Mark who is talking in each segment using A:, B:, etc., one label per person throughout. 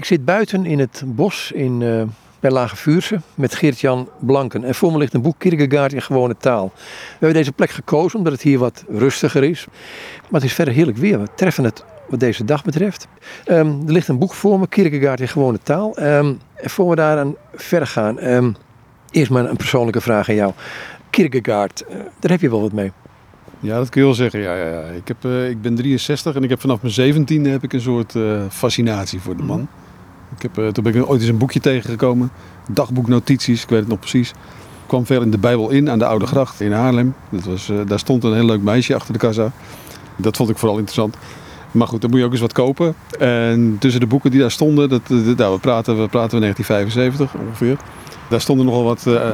A: Ik zit buiten in het bos in, uh, bij Lage Vuurse met Geert-Jan Blanken. En voor me ligt een boek Kierkegaard in gewone taal. We hebben deze plek gekozen omdat het hier wat rustiger is. Maar het is verder heerlijk weer. We treffen het wat deze dag betreft. Um, er ligt een boek voor me, Kierkegaard in gewone taal. Um, en voor we daar aan verder gaan, um, eerst maar een persoonlijke vraag aan jou. Kierkegaard, uh, daar heb je wel wat mee.
B: Ja, dat kun je wel zeggen. Ja, ja, ja. Ik, heb, uh, ik ben 63 en ik heb vanaf mijn 17e heb ik een soort fascinatie voor de man. Ik heb, uh, toen ben ik ooit eens een boekje tegengekomen. Dagboeknotities, ik weet het nog precies. Ik kwam veel in de Bijbel in aan de Oude Gracht in Haarlem. Dat was, daar stond een heel leuk meisje achter de kassa. Dat vond ik vooral interessant. Maar goed, dan moet je ook eens wat kopen. En tussen de boeken die daar stonden, dat, nou, we, praten, we praten we 1975 ongeveer. Daar stonden nogal wat uh,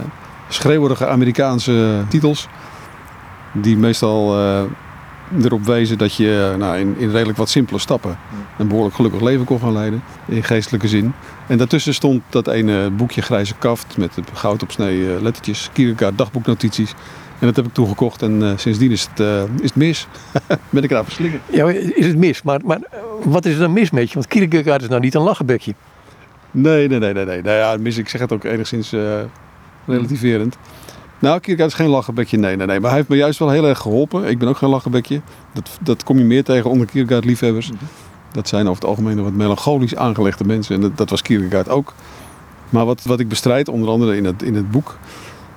B: schreeuwerige Amerikaanse titels. Die meestal erop wezen dat je nou, in, in, redelijk wat simpele stappen een behoorlijk gelukkig leven kon gaan leiden. In geestelijke zin. En daartussen stond dat ene boekje Grijze Kaft met goud op snee uh, lettertjes. Kierkegaard dagboeknotities. En dat heb ik toegekocht en uh, sindsdien is het, uh, is het mis. ben ik eraan verslikken.
A: Ja, is het mis. Maar, maar wat is er dan mis met je? Want Kierkegaard is nou niet een lachenbekje.
B: Nee, nee, nee, nee. nee. Nou ja, mis, ik zeg het ook enigszins uh, relativerend. Nou, Kierkegaard is geen lachenbekje, nee, nee, nee. Maar hij heeft me juist wel heel erg geholpen. Ik ben ook geen lachenbekje. Dat, dat kom je meer tegen onder Kierkegaard-liefhebbers. Dat zijn over het algemeen wat melancholisch aangelegde mensen. En dat, dat was Kierkegaard ook. Maar wat, wat ik bestrijd, onder andere in het, in het boek,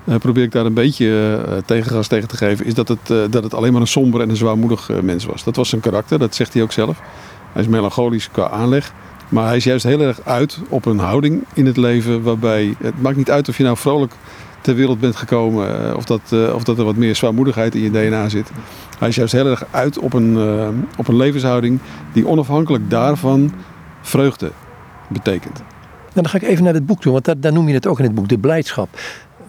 B: uh, probeer ik daar een beetje uh, tegengas tegen te geven, is dat het, uh, dat het alleen maar een somber en een zwaarmoedig mens was. Dat was zijn karakter, dat zegt hij ook zelf. Hij is melancholisch qua aanleg. Maar hij is juist heel erg uit op een houding in het leven waarbij het maakt niet uit of je nou vrolijk ter wereld bent gekomen of dat, of dat er wat meer zwaarmoedigheid in je DNA zit. Hij is juist heel erg uit op een, op een levenshouding die onafhankelijk daarvan vreugde betekent.
A: Nou, dan ga ik even naar het boek toe, want daar, daar noem je het ook in het boek, de blijdschap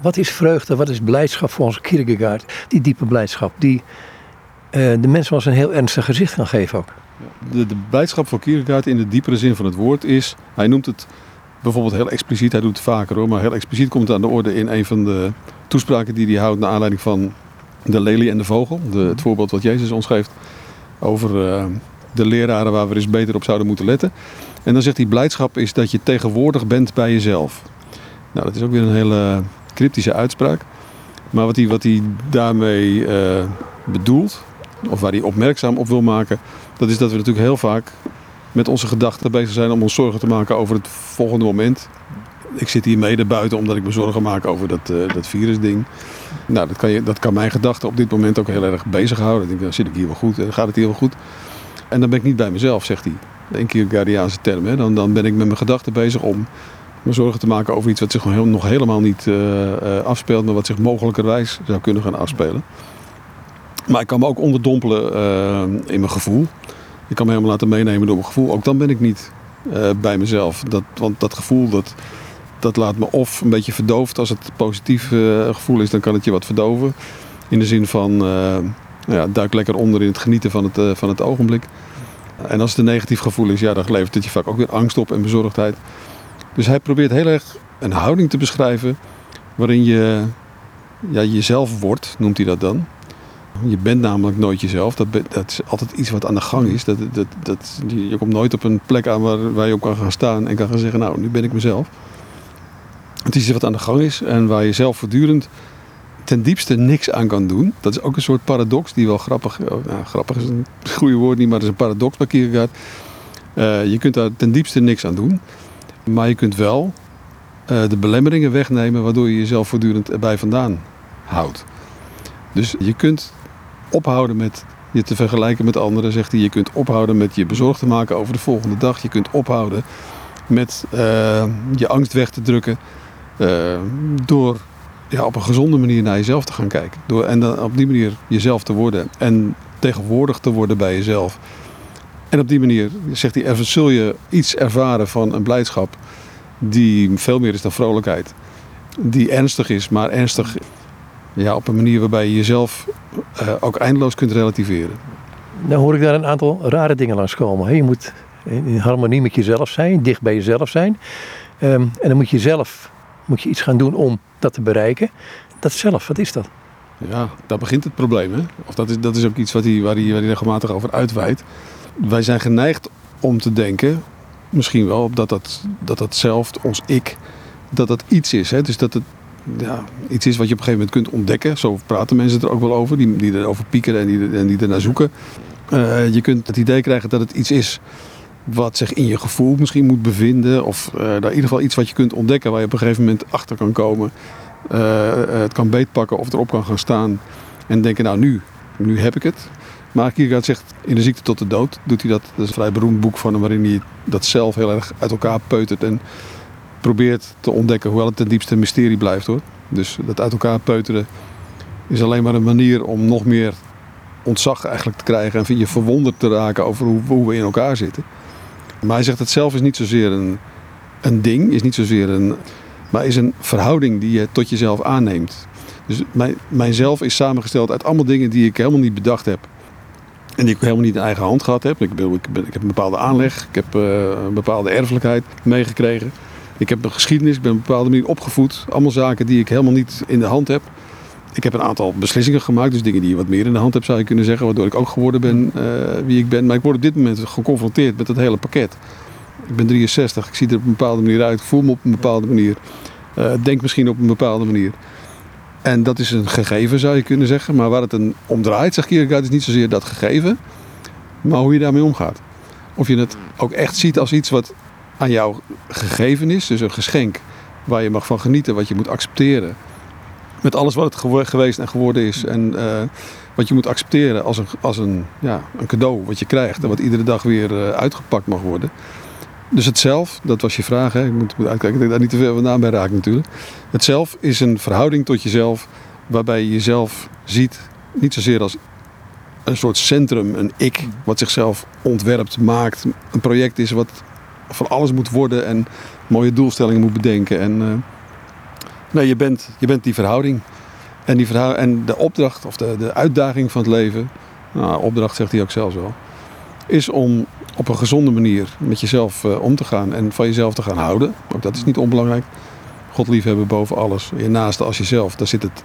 A: wat is vreugde, wat is blijdschap voor onze Kierkegaard? Die diepe blijdschap, die uh, de mensen wel eens een heel ernstig gezicht kan geven ook.
B: De, de blijdschap voor Kierkegaard in de diepere zin van het woord is, hij noemt het bijvoorbeeld heel expliciet, hij doet het vaker hoor, maar heel expliciet komt het aan de orde in een van de toespraken die hij houdt naar aanleiding van de lelie en de vogel. De, het voorbeeld wat Jezus ons geeft over uh, de leraren waar we eens beter op zouden moeten letten. En dan zegt hij, blijdschap is dat je tegenwoordig bent bij jezelf. Nou, dat is ook weer een hele cryptische uitspraak. Maar wat hij, wat hij daarmee uh, bedoelt, of waar hij opmerkzaam op wil maken, dat is dat we natuurlijk heel vaak met onze gedachten bezig zijn om ons zorgen te maken over het volgende moment. Ik zit hier mede buiten omdat ik me zorgen maak over dat, uh, dat virusding. Nou, dat kan, je, dat kan mijn gedachten op dit moment ook heel erg bezighouden. Ik denk, dan zit ik hier wel goed, dan gaat het hier wel goed. En dan ben ik niet bij mezelf, zegt hij. Een keer Guardiaanse term. Hè. Dan, dan ben ik met mijn gedachten bezig om me zorgen te maken over iets wat zich nog helemaal niet uh, afspeelt, maar wat zich mogelijkerwijs zou kunnen gaan afspelen. Maar ik kan me ook onderdompelen in mijn gevoel. Ik kan me helemaal laten meenemen door mijn gevoel. Ook dan ben ik niet bij mezelf. Dat, want dat gevoel dat, dat laat me of een beetje verdoofd. Als het positief gevoel is, dan kan het je wat verdoven. In de zin van, ja, duik lekker onder in het genieten van het, van het ogenblik. En als het een negatief gevoel is, ja, dan levert het je vaak ook weer angst op en bezorgdheid. Dus hij probeert heel erg een houding te beschrijven waarin je ja, jezelf wordt, noemt hij dat dan. Je bent namelijk nooit jezelf. Dat, dat is altijd iets wat aan de gang is. Dat, dat, dat, je komt nooit op een plek aan waar, waar je op kan gaan staan en kan gaan zeggen, nou, nu ben ik mezelf. Het is iets wat aan de gang is en waar je zelf voortdurend ten diepste niks aan kan doen. Dat is ook een soort paradox die wel grappig... Oh, nou, grappig is een goede woord niet, maar het is een paradox bij Kierkegaard. Uh, je kunt daar ten diepste niks aan doen. Maar je kunt wel uh, de belemmeringen wegnemen waardoor je jezelf voortdurend erbij vandaan houdt. Dus je kunt ophouden met je te vergelijken met anderen, zegt hij. Je kunt ophouden met je bezorgd te maken over de volgende dag. Je kunt ophouden met uh, je angst weg te drukken. Uh, door ja, op een gezonde manier naar jezelf te gaan kijken. Door, en dan op die manier jezelf te worden. En tegenwoordig te worden bij jezelf. En op die manier, zegt hij, er zul je iets ervaren van een blijdschap die veel meer is dan vrolijkheid. Die ernstig is, maar ernstig ja, op een manier waarbij je jezelf uh, ook eindeloos kunt relativeren.
A: Nou hoor ik daar een aantal rare dingen langskomen. Je moet in harmonie met jezelf zijn, dicht bij jezelf zijn. Um, en dan moet je zelf moet je iets gaan doen om dat te bereiken. Dat zelf, wat is dat?
B: Ja, daar begint het probleem. Hè? Of dat, is, dat is ook iets wat hij, waar, hij, waar hij regelmatig over uitweidt wij zijn geneigd om te denken misschien wel op dat dat, dat dat zelf, ons ik, dat dat iets is. Hè? Dus dat het ja, iets is wat je op een gegeven moment kunt ontdekken. Zo praten mensen er ook wel over, die, die erover piekeren en die, en die ernaar zoeken. Uh, je kunt het idee krijgen dat het iets is wat zich in je gevoel misschien moet bevinden. Of uh, in ieder geval iets wat je kunt ontdekken waar je op een gegeven moment achter kan komen. Uh, het kan beetpakken of erop kan gaan staan. En denken, nou nu, nu heb ik het. Maar Kierkegaard zegt, in de ziekte tot de dood doet hij dat. Dat is een vrij beroemd boek van hem waarin hij dat zelf heel erg uit elkaar peutert. En probeert te ontdekken, hoewel het ten diepste mysterie blijft hoor. Dus dat uit elkaar peuteren is alleen maar een manier om nog meer ontzag eigenlijk te krijgen. En je verwonderd te raken over hoe, we in elkaar zitten. Maar hij zegt het zelf is niet zozeer een, een ding, is niet zozeer een, maar is een verhouding die je tot jezelf aanneemt. Dus mijn, mijzelf is samengesteld uit allemaal dingen die ik helemaal niet bedacht heb. En die ik helemaal niet in eigen hand gehad heb. Ik, ik, heb een bepaalde aanleg, ik heb uh, een bepaalde erfelijkheid meegekregen. Ik heb een geschiedenis, ik ben op een bepaalde manier opgevoed. Allemaal zaken die ik helemaal niet in de hand heb. Ik heb een aantal beslissingen gemaakt, dus dingen die je wat meer in de hand hebt zou je kunnen zeggen. Waardoor ik ook geworden ben uh, wie ik ben. Maar ik word op dit moment geconfronteerd met het hele pakket. Ik ben 63, ik zie er op een bepaalde manier uit. Ik voel me op een bepaalde manier. Uh, denk misschien op een bepaalde manier. En dat is een gegeven zou je kunnen zeggen. Maar waar het een om draait, zeg Kierkegaard, is niet zozeer dat gegeven. Maar hoe je daarmee omgaat. Of je het ook echt ziet als iets wat aan jou gegeven is. Dus een geschenk waar je mag van genieten, wat je moet accepteren. Met alles wat het geweest en geworden is. En uh, wat je moet accepteren als een, als een, ja, een cadeau wat je krijgt. En wat iedere dag weer uh, uitgepakt mag worden. Dus het zelf, dat was je vraag. Hè? Ik moet, moet uitkijken dat ik daar niet te veel vandaan bij raak natuurlijk. Het zelf is een verhouding tot jezelf. Waarbij je jezelf ziet. Niet zozeer als een soort centrum, een ik. Wat zichzelf ontwerpt, maakt. Een project is wat van alles moet worden en mooie doelstellingen moet bedenken. En, uh, nee, je bent, je bent die verhouding. En, die en de opdracht of de, de uitdaging van het leven, nou, opdracht zegt hij ook zelfs wel, is om op een gezonde manier met jezelf uh, om te gaan en van jezelf te gaan houden. Ook dat is niet onbelangrijk. God liefhebben boven alles. Je naaste als jezelf, daar zit het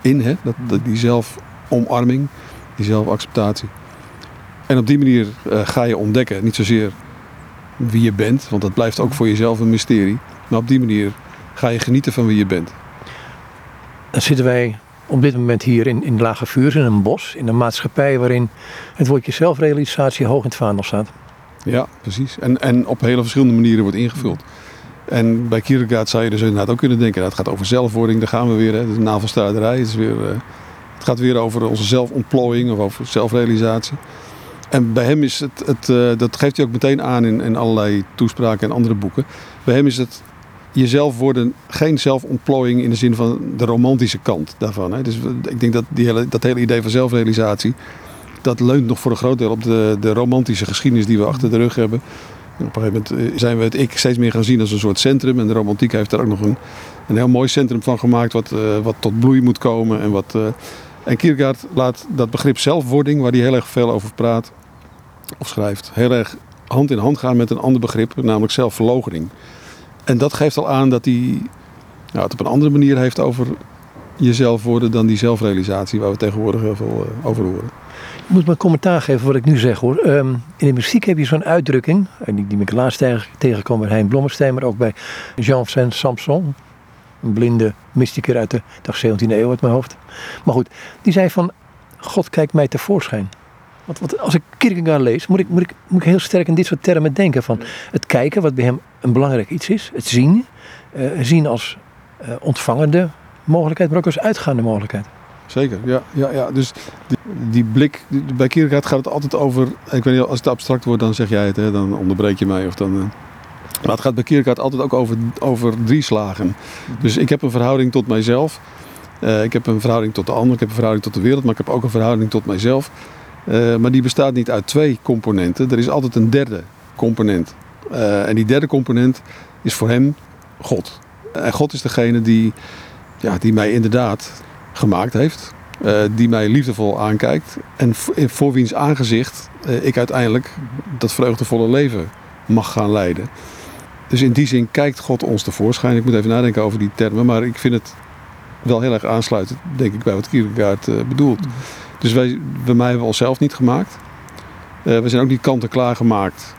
B: in, hè? Dat, die zelfomarming, die zelfacceptatie. En op die manier uh, ga je ontdekken, niet zozeer wie je bent, want dat blijft ook voor jezelf een mysterie. Maar op die manier ga je genieten van wie je bent.
A: Dan zitten wij op dit moment hier in, in Lage Vuurs, in een bos, in een maatschappij waarin het woordje zelfrealisatie hoog in het vaandel staat.
B: Ja, precies. En, en op hele verschillende manieren wordt ingevuld. En bij Kierkegaard zou je dus inderdaad ook kunnen denken, nou, het gaat over zelfwording, daar gaan we weer, hè, navelstaarderij. Het, is weer, uh, het gaat weer over onze zelfontplooiing of over zelfrealisatie. En bij hem is het, het uh, dat geeft hij ook meteen aan in, in allerlei toespraken en andere boeken. Bij hem is het jezelf worden geen zelfontplooiing in de zin van de romantische kant daarvan. Hè. Dus ik denk dat die hele, dat hele idee van zelfrealisatie, dat leunt nog voor een groot deel op de, de romantische geschiedenis die we achter de rug hebben. En op een gegeven moment eh, zijn we het ik steeds meer gaan zien als een soort centrum. En de romantiek heeft daar ook nog een, een heel mooi centrum van gemaakt, wat, uh, wat tot bloei moet komen. En, wat, en Kierkegaard laat dat begrip zelfwording, waar hij heel erg veel over praat, of schrijft, heel erg hand in hand gaan met een ander begrip, namelijk zelfverloochening. En dat geeft al aan dat hij nou, het op een andere manier heeft over jezelf worden dan die zelfrealisatie waar we tegenwoordig heel veel uh, over horen.
A: Je moet een commentaar geven wat ik nu zeg hoor. Um, in de muziek heb je zo'n uitdrukking, en die, die ik laatst tegen, tegenkwam bij Hein Blommestein, maar ook bij Jean-Vincent Samson. Een blinde mystiker uit de dag 17e eeuw uit mijn hoofd. Maar goed, die zei van, God kijkt mij tevoorschijn. Want, als ik Kierkegaard lees, moet ik, moet, ik, moet ik heel sterk in dit soort termen denken. Van het kijken, wat bij hem een belangrijk iets is. Het zien. Uh, zien als uh, ontvangende mogelijkheid, maar ook als uitgaande mogelijkheid.
B: Zeker, ja. ja, ja. Dus die, die blik, bij Kierkegaard gaat het altijd over... Ik weet niet, als het abstract wordt, dan zeg jij het. Hè, dan onderbreek je mij. Of dan, uh, maar het gaat bij Kierkegaard altijd ook over, over drie slagen. Dus ik heb een verhouding tot mijzelf. ik heb een verhouding tot de ander. Ik heb een verhouding tot de wereld. Maar ik heb ook een verhouding tot mijzelf. Uh, maar die bestaat niet uit twee componenten. Er is altijd een derde component. Uh, en die derde component is voor hem God. En God is degene die, ja, die mij inderdaad gemaakt heeft. Die mij liefdevol aankijkt. En voor wiens aangezicht ik uiteindelijk dat vreugdevolle leven mag gaan leiden. Dus in die zin kijkt God ons tevoorschijn. Ik moet even nadenken over die termen. Maar ik vind het wel heel erg aansluitend, denk ik, bij wat Kierkegaard bedoelt. Dus wij, bij mij hebben we onszelf niet gemaakt. Uh, we zijn ook niet kant-en-klaar gemaakt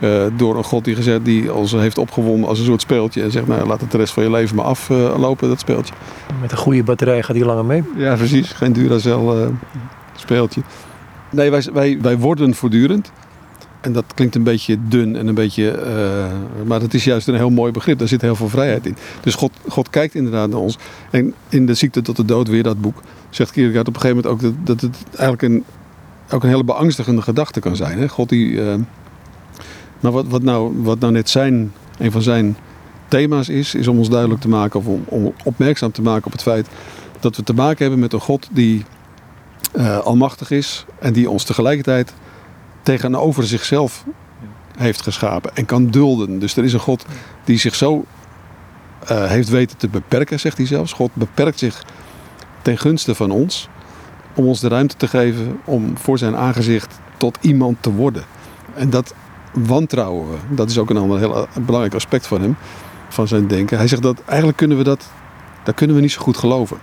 B: Eh, door een God die, gezegd, die ons heeft opgewonden als een soort speeltje. En zegt, nou laat het de rest van je leven maar aflopen, dat speeltje.
A: Met een goede batterij gaat die langer mee.
B: Ja, precies. Geen Duracell speeltje. Nee, wij, wij, wij worden voortdurend. En dat klinkt een beetje dun en een beetje. Uh, maar het is juist een heel mooi begrip. Daar zit heel veel vrijheid in. Dus God, God kijkt inderdaad naar ons. En in de ziekte tot de dood, weer dat boek, zegt Kierkegaard op een gegeven moment ook dat, dat het eigenlijk een, ook een hele beangstigende gedachte kan zijn. Hè? God die. Uh, maar wat, wat, nou, wat nou net zijn, een van zijn thema's is, is om ons duidelijk te maken of om, om opmerkzaam te maken op het feit dat we te maken hebben met een God die uh, almachtig is en die ons tegelijkertijd tegenover zichzelf heeft geschapen en kan dulden. Dus er is een God die zich zo uh, heeft weten te beperken, zegt hij zelfs. God beperkt zich ten gunste van ons om ons de ruimte te geven om voor zijn aangezicht tot iemand te worden. En dat wantrouwen we. Dat is ook een ander heel belangrijk aspect van hem, van zijn denken. Hij zegt dat eigenlijk kunnen we dat, dat kunnen we niet zo goed geloven.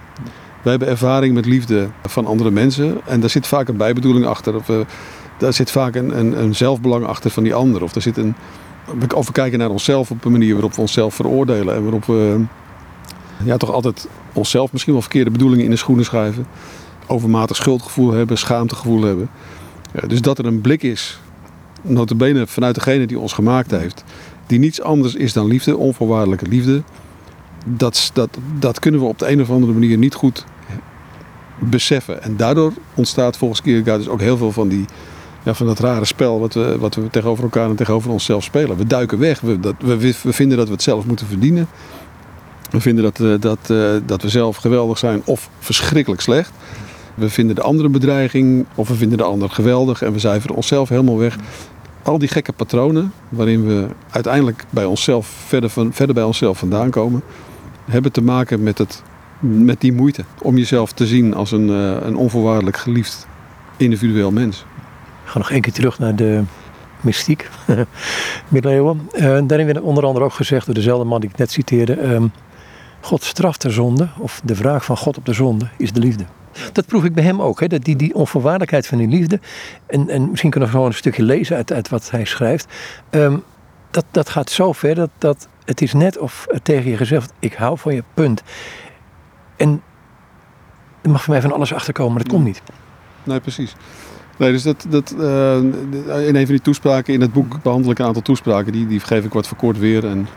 B: We hebben ervaring met liefde van andere mensen en daar zit vaak een bijbedoeling achter. Of, uh, daar zit vaak een, een, een, zelfbelang achter van die ander. Of er zit een. Of we kijken naar onszelf op een manier waarop we onszelf veroordelen. En waarop we ja, toch altijd onszelf misschien wel verkeerde bedoelingen in de schoenen schuiven. Overmatig schuldgevoel hebben, schaamtegevoel hebben. Ja, dus dat er een blik is, notabene vanuit degene die ons gemaakt heeft, die niets anders is dan liefde, onvoorwaardelijke liefde. Dat, dat, dat kunnen we op de een of andere manier niet goed beseffen. En daardoor ontstaat volgens Kierkegaard dus ook heel veel van, die, ja, van dat rare spel wat we, wat we tegenover elkaar en tegenover onszelf spelen. We duiken weg. We, dat, we, we vinden dat we het zelf moeten verdienen. We vinden dat, uh, dat, uh, dat we zelf geweldig zijn of verschrikkelijk slecht. We vinden de andere bedreiging of we vinden de ander geweldig en we zuiveren onszelf helemaal weg. Al die gekke patronen waarin we uiteindelijk bij onszelf verder, van, verder bij onszelf vandaan komen, hebben te maken met het met die moeite om jezelf te zien als een, uh, een onvoorwaardelijk geliefd individueel mens.
A: Ik ga nog één keer terug naar de mystiek, middeleeuwen. Uh, daarin werd onder andere ook gezegd door dezelfde man die ik net citeerde. Um, God straft de zonde, of de wraak van God op de zonde, is de liefde. Dat proef ik bij hem ook, hè? Dat die, die onvoorwaardelijkheid van die liefde. En, en misschien kunnen we gewoon een stukje lezen uit, uit wat hij schrijft. Um, dat, dat gaat zo ver dat, dat het is net of tegen je gezegd: Ik hou van je, punt. En er mag voor mij van alles achterkomen, maar dat komt niet.
B: Nee, precies. Nee, dus dat, dat, uh, in een van die toespraken in het boek behandel ik een aantal toespraken. Die, die geef ik wat verkort weer en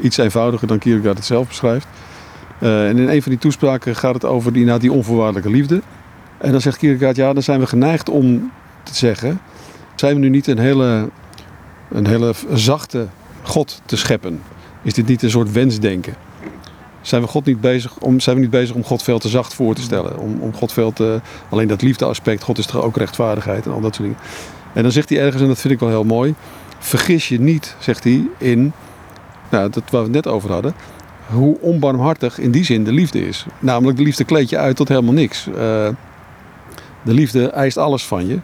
B: iets eenvoudiger dan Kierkegaard het zelf beschrijft. Uh, en in een van die toespraken gaat het over die, die onvoorwaardelijke liefde. En dan zegt Kierkegaard, ja, dan zijn we geneigd om te zeggen... zijn we nu niet een hele, een hele zachte God te scheppen? Is dit niet een soort wensdenken? Zijn we, God niet bezig om, zijn we niet bezig om God veel te zacht voor te stellen. Om, om God veel te. Alleen dat liefdeaspect, God is toch ook rechtvaardigheid en al dat soort dingen. En dan zegt hij ergens, en dat vind ik wel heel mooi. Vergis je niet, zegt hij, in. Nou, dat waar we het net over hadden. Hoe onbarmhartig in die zin de liefde is. Namelijk, de liefde kleed je uit tot helemaal niks. Uh, de liefde eist alles van je.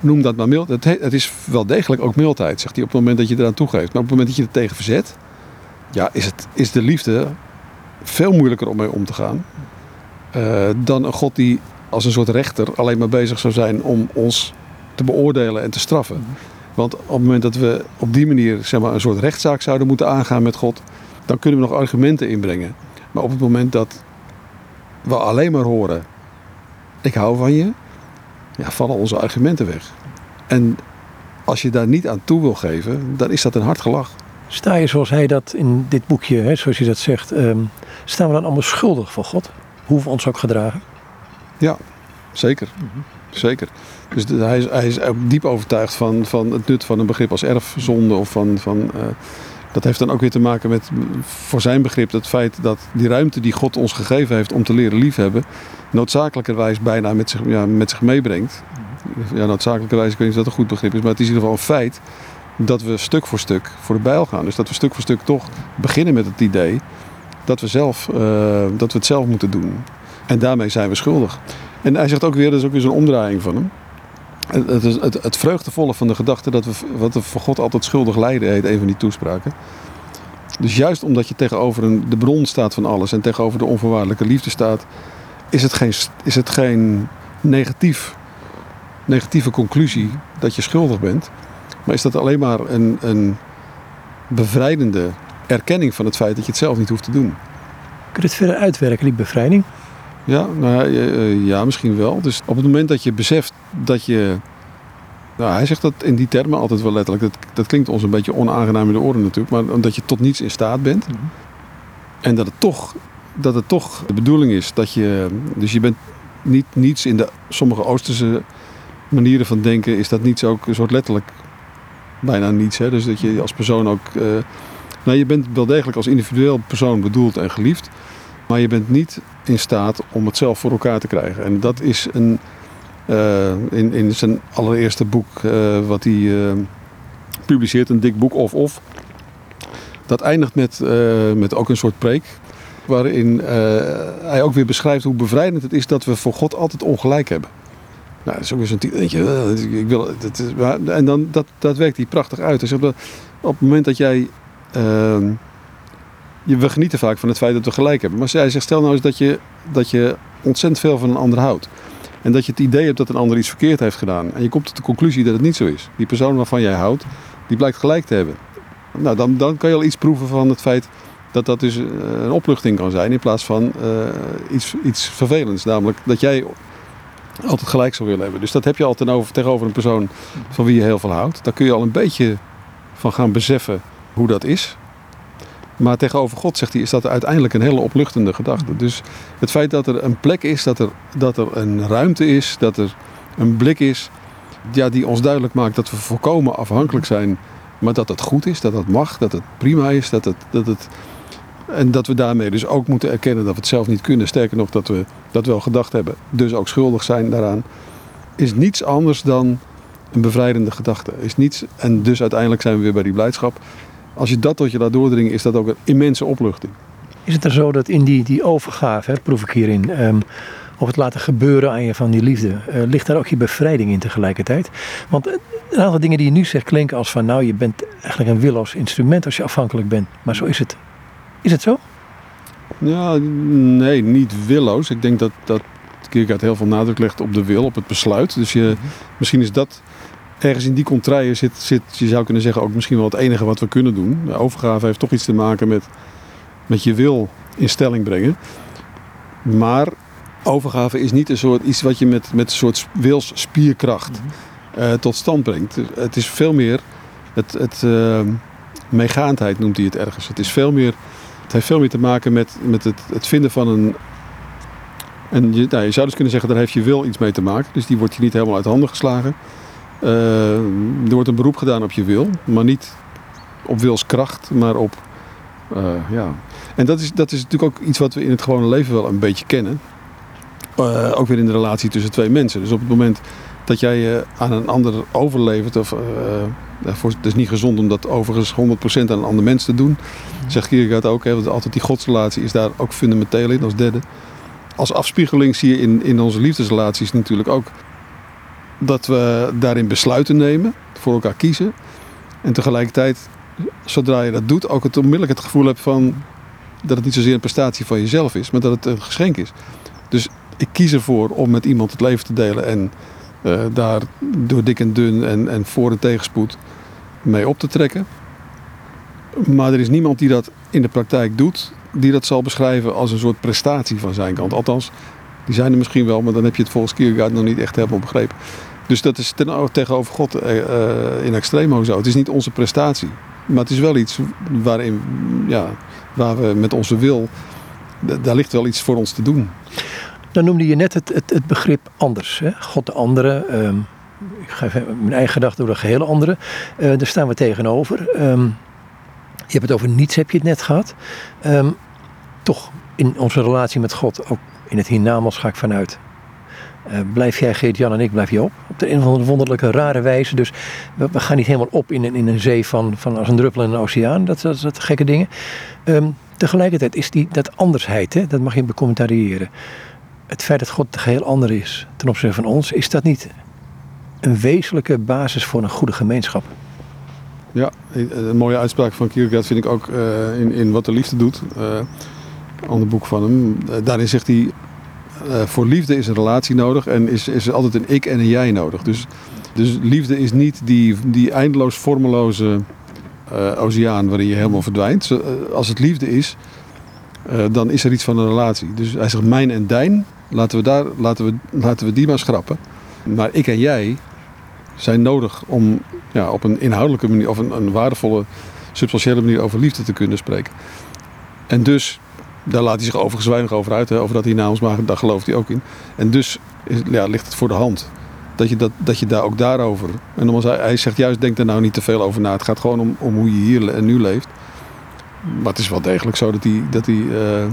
B: Noem dat maar mild. Het, het, is wel degelijk ook mildheid, zegt hij, op het moment dat je eraan toegeeft. Maar op het moment dat je er tegen verzet, ja, is, het, is de liefde veel moeilijker om mee om te gaan. Uh, dan een God die als een soort rechter alleen maar bezig zou zijn om ons te beoordelen en te straffen. Want op het moment dat we op die manier zeg maar, een soort rechtszaak zouden moeten aangaan met God, dan kunnen we nog argumenten inbrengen. Maar op het moment dat we alleen maar horen: Ik hou van je, ja, vallen onze argumenten weg. En als je daar niet aan toe wil geven, dan is dat een hard gelach.
A: Sta je zoals hij dat in dit boekje, hè, zoals je dat zegt, um, staan we dan allemaal schuldig voor God? Hoe we ons ook gedragen?
B: Ja, zeker. Zeker. Dus hij, is, hij is diep overtuigd van, van het nut van een begrip als erfzonde. Of van, van, uh, dat heeft dan ook weer te maken met, voor zijn begrip, het feit dat die ruimte die God ons gegeven heeft om te leren liefhebben, noodzakelijkerwijs bijna met zich, ja, met zich meebrengt. Ja, noodzakelijkerwijs, ik weet niet of dat een goed begrip is, maar het is in ieder geval een feit dat we stuk voor stuk voor de bijl gaan. Dus dat we stuk voor stuk toch beginnen met het idee dat we, zelf, uh, dat we het zelf moeten doen. En daarmee zijn we schuldig. En hij zegt ook weer, dat is ook weer zo'n omdraaiing van hem. Het, het, het, het vreugdevolle van de gedachte dat we wat we voor God altijd schuldig lijden heet, een van die toespraken. Dus juist omdat je tegenover de bron staat van alles en tegenover de onvoorwaardelijke liefde staat, is het geen, is het geen negatief, negatieve conclusie dat je schuldig bent. Maar is dat alleen maar een, een bevrijdende erkenning van het feit dat je het zelf niet hoeft te doen?
A: Kun je het verder uitwerken, die bevrijding?
B: Ja, nou, ja, eh, ja, misschien wel. Dus op het moment dat je beseft dat je. Nou, hij zegt dat in die termen altijd wel letterlijk. Dat, dat klinkt ons een beetje onaangenaam in de oren natuurlijk. Maar omdat je tot niets in staat bent.
A: Mhm.
B: En dat het, toch, dat het toch de bedoeling is dat je. Dus je bent niet niets in de sommige Oosterse manieren van denken. Is dat niets ook een soort letterlijk. Bijna niets. Hè? Dus dat je als persoon ook. eh, nou, je bent wel degelijk als individueel persoon bedoeld en geliefd. Maar je bent niet in staat om het zelf voor elkaar te krijgen. En dat is een, eh, in, in zijn allereerste boek eh, wat hij eh, publiceert, een dik boek of of. Dat eindigt met, met ook een soort preek. Waarin hij ook weer beschrijft hoe bevrijdend het is dat we voor God altijd ongelijk hebben. Nou, dat is ook weer zo'n titel. denk je, eh, ik wil, dat is, en dan, dat, dat werkt hij prachtig uit. Hij zegt op het moment dat jij we genieten vaak van het feit dat we gelijk hebben. Maar hij zegt, stel nou eens dat je, dat je ontzettend veel van een ander houdt. En dat je het idee hebt dat een ander iets verkeerd heeft gedaan. En je komt tot de conclusie dat het niet zo is. Die persoon waarvan jij houdt, die blijkt gelijk te hebben. Nou, dan, dan kan je al iets proeven van het feit dat dat dus eh, een opluchting kan zijn. In plaats van eh, iets, iets vervelends. Namelijk dat jij altijd gelijk zou willen hebben. Dus dat heb je al tegenover een persoon van wie je heel veel houdt. Daar kun je al een beetje van gaan beseffen hoe dat is. Maar tegenover God, zegt hij, is dat uiteindelijk een hele opluchtende gedachte. Dus het feit dat er een plek is, dat er, dat er een ruimte is, dat er een blik is, ja, die ons duidelijk maakt dat we volkomen afhankelijk zijn, maar dat het goed is, dat het mag, dat het prima is, dat het, dat het, en dat we daarmee dus ook moeten erkennen dat we het zelf niet kunnen. Sterker nog, dat we dat wel gedacht hebben, dus ook schuldig zijn daaraan, is niets anders dan een bevrijdende gedachte. Is niets, en dus uiteindelijk zijn we weer bij die blijdschap. Als je dat tot je laat doordringen, is dat ook een immense opluchting.
A: Is het er zo dat in die, die overgave, hè, proef ik hierin, ehm, of het laten gebeuren aan je van die liefde, eh, ligt daar ook je bevrijding in tegelijkertijd? Want een aantal dingen die je nu zegt klinken als van, nou, je bent eigenlijk een willoos instrument als je afhankelijk bent. Maar zo is het. Is het zo?
B: Ja, nee, niet willoos. Ik denk dat, dat Kierkegaard heel veel nadruk legt op de wil, op het besluit. Dus je, misschien is dat ergens in die contraien zit, zit, je zou kunnen zeggen, ook misschien wel het enige wat we kunnen doen. De overgave heeft toch iets te maken met, met je wil in stelling brengen. Maar overgave is niet een soort, iets wat je met, met een soort wilsspierkracht eh, tot stand brengt. Het is veel meer, het, het, eh, meegaandheid noemt hij het ergens. Het is veel meer het heeft veel meer te maken met, met het, het vinden van een. En je, nou, je zou dus kunnen zeggen, daar heeft je wil iets mee te maken. Dus die wordt je niet helemaal uit handen geslagen. Eh, er wordt een beroep gedaan op je wil, maar niet op wilskracht, maar op. eh, ja. En dat is, dat is natuurlijk ook iets wat we in het gewone leven wel een beetje kennen. Eh, ook weer in de relatie tussen twee mensen. Dus op het moment dat jij je aan een ander overlevert, of, voor- het is niet gezond om dat overigens 100% aan een ander mens te doen. Zegt Kierkegaard ook, hè, want altijd die godsrelatie is daar ook fundamenteel in als derde. Als afspiegeling zie je in, in onze liefdesrelaties natuurlijk ook dat we daarin besluiten nemen, voor elkaar kiezen. En tegelijkertijd, zodra je dat doet, ook het onmiddellijk het gevoel hebt van dat het niet zozeer een prestatie van jezelf is, maar dat het een geschenk is. Dus ik kies ervoor om met iemand het leven te delen en eh, daar door dik en dun en, en voor en tegenspoed mee op te trekken. Maar er is niemand die dat in de praktijk doet, die dat zal beschrijven als een soort prestatie van zijn kant. Althans, die zijn er misschien wel, maar dan heb je het volgens Kierkegaard nog niet echt helemaal begrepen. Dus dat is ten, tegenover God eh, in extremo zo. Het is niet onze prestatie, maar het is wel iets waarin, ja, waar we met onze wil, daar ligt wel iets voor ons te doen.
A: Dan noemde je net het, het, het begrip anders. Hè? God de andere. ehm, ik ga even mijn eigen gedachten door de gehele andere. Eh, daar staan we tegenover. Ehm, je hebt het over niets, heb je het net gehad. Ehm, toch in onze relatie met God, ook in het hiernamaals ga ik vanuit. Eh, blijf jij, Geert-Jan en ik, blijf je op. Op de een of andere wonderlijke, rare wijze. Dus we, gaan niet helemaal op in een, in een zee van, van als een druppel in een oceaan. Dat, dat, dat gekke dingen. Ehm, tegelijkertijd is die, dat andersheid, hè, dat mag je becommentariëren het feit dat God geheel ander is ten opzichte van ons, is dat niet een wezenlijke basis voor een goede gemeenschap?
B: Ja, een mooie uitspraak van Kierkegaard vind ik ook eh, in, in Wat de Liefde doet. eh ander boek van hem. Eh, daarin zegt hij, eh, voor liefde is een relatie nodig en is, is er altijd een ik en een jij nodig. Dus Dus liefde is niet die, die eindeloos vormeloze uh, oceaan waarin je helemaal verdwijnt. Uh, als het liefde is, dan is er iets van een relatie. Dus hij zegt mijn en dijn, laten we, daar, laten we, laten we die maar schrappen. Maar ik en jij zijn nodig om ja, op een inhoudelijke manier of een, een waardevolle, substantiële manier over liefde te kunnen spreken. En dus, daar laat hij zich overigens weinig over uit, hè, over dat hij na ons maakt, daar gelooft hij ook in. En dus ja, ligt het voor de hand dat je, dat, dat je daar ook daarover. En hij, hij zegt juist, denk er nou niet te veel over na. Het gaat gewoon om, om hoe je hier en nu leeft. Maar het is wel degelijk zo dat hij. Dat hij uh,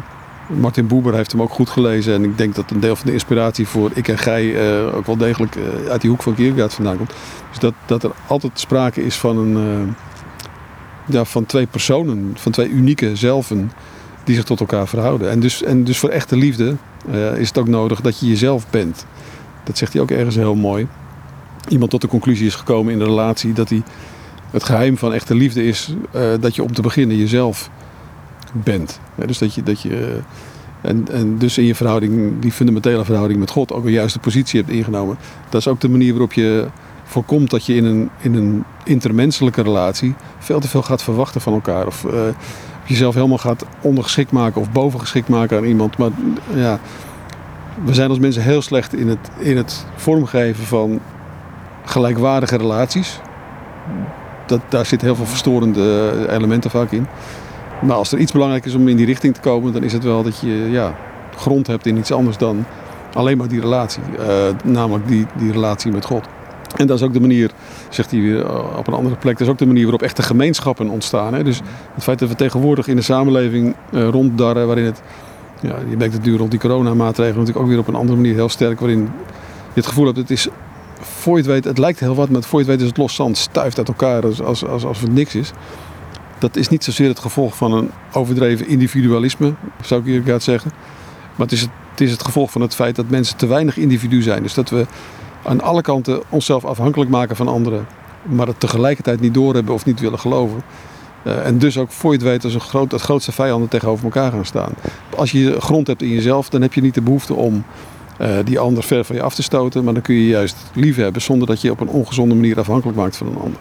B: Martin Boeber heeft hem ook goed gelezen. En ik denk dat een deel van de inspiratie voor ik en gij uh, ook wel degelijk uh, uit die hoek van Kierkegaard vandaan komt. Dus dat, dat er altijd sprake is van, een, ja, van twee personen, van twee unieke zelven die zich tot elkaar verhouden. En dus, en dus voor echte liefde is het ook nodig dat je jezelf bent. Dat zegt hij ook ergens heel mooi. Iemand tot de conclusie is gekomen in de relatie dat hij het geheim van echte liefde is uh, dat je om te beginnen jezelf bent. Dus dat je, dat je uh, en, en dus in je verhouding, die fundamentele verhouding met God, ook een juiste positie hebt ingenomen. Dat is ook de manier waarop je voorkomt dat je in een, in een intermenselijke relatie veel te veel gaat verwachten van elkaar. Of jezelf helemaal gaat ondergeschikt maken of bovengeschikt maken aan iemand. Maar ja, we zijn als mensen heel slecht in het, in het vormgeven van gelijkwaardige relaties. Dat, daar zit heel veel verstorende elementen vaak in. Maar als er iets belangrijk is om in die richting te komen, dan is het wel dat je ja, grond hebt in iets anders dan alleen maar die relatie. Uh, namelijk die, die relatie met God. En dat is ook de manier, zegt hij weer eh, op een andere plek, dat is ook de manier waarop echte gemeenschappen ontstaan. Hè? Dus het feit dat we tegenwoordig in een samenleving uh, ronddarren waarin het ja, je merkt het nu rond die coronamaatregelen natuurlijk ook weer op een andere manier heel sterk. Waarin je het gevoel hebt, het is, voor het weet, het lijkt heel wat, maar voor je het weet is het los zand, stuift uit elkaar als, als, als, als het niks is. Dat is niet zozeer het gevolg van een overdreven individualisme, zou ik eerlijk zeggen. Maar het is het, het is het gevolg van het feit dat mensen te weinig individu zijn. Dus dat we aan alle kanten onszelf afhankelijk maken van anderen, maar het tegelijkertijd niet doorhebben of niet willen geloven. Uh, en dus ook voor je het weet als een groot, het grootste vijanden tegenover elkaar gaan staan. Als je grond hebt in jezelf, dan heb je niet de behoefte om uh, die ander ver van je af te stoten. Maar dan kun je juist lief hebben zonder dat je op een ongezonde manier afhankelijk maakt van een ander.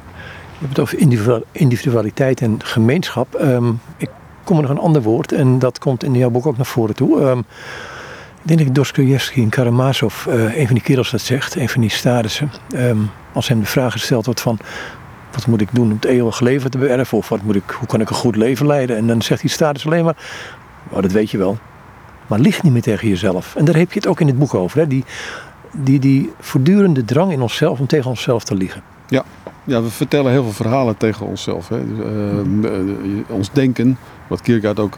A: Je hebt het over individualiteit en gemeenschap. Um, ik kom er nog een ander woord en dat komt in jouw boek ook naar voren toe. Ik denk dat Dostoevsky en Karamazov, uh, een van die kerels dat zegt, een van die stadissen. Um, als hem de vraag gesteld wordt van wat moet ik doen om het eeuwige leven te beërven? Of wat moet ik, hoe kan ik een goed leven leiden? En dan zegt die status alleen maar, oh, dat weet je wel. Maar lieg niet meer tegen jezelf. En daar heb je het ook in het boek over. Hè? Die, die, die voortdurende drang in onszelf om tegen onszelf te liegen.
B: Ja, ja we vertellen heel veel verhalen tegen onszelf. Hè? Dus, uh, ons denken, wat Kierkegaard ook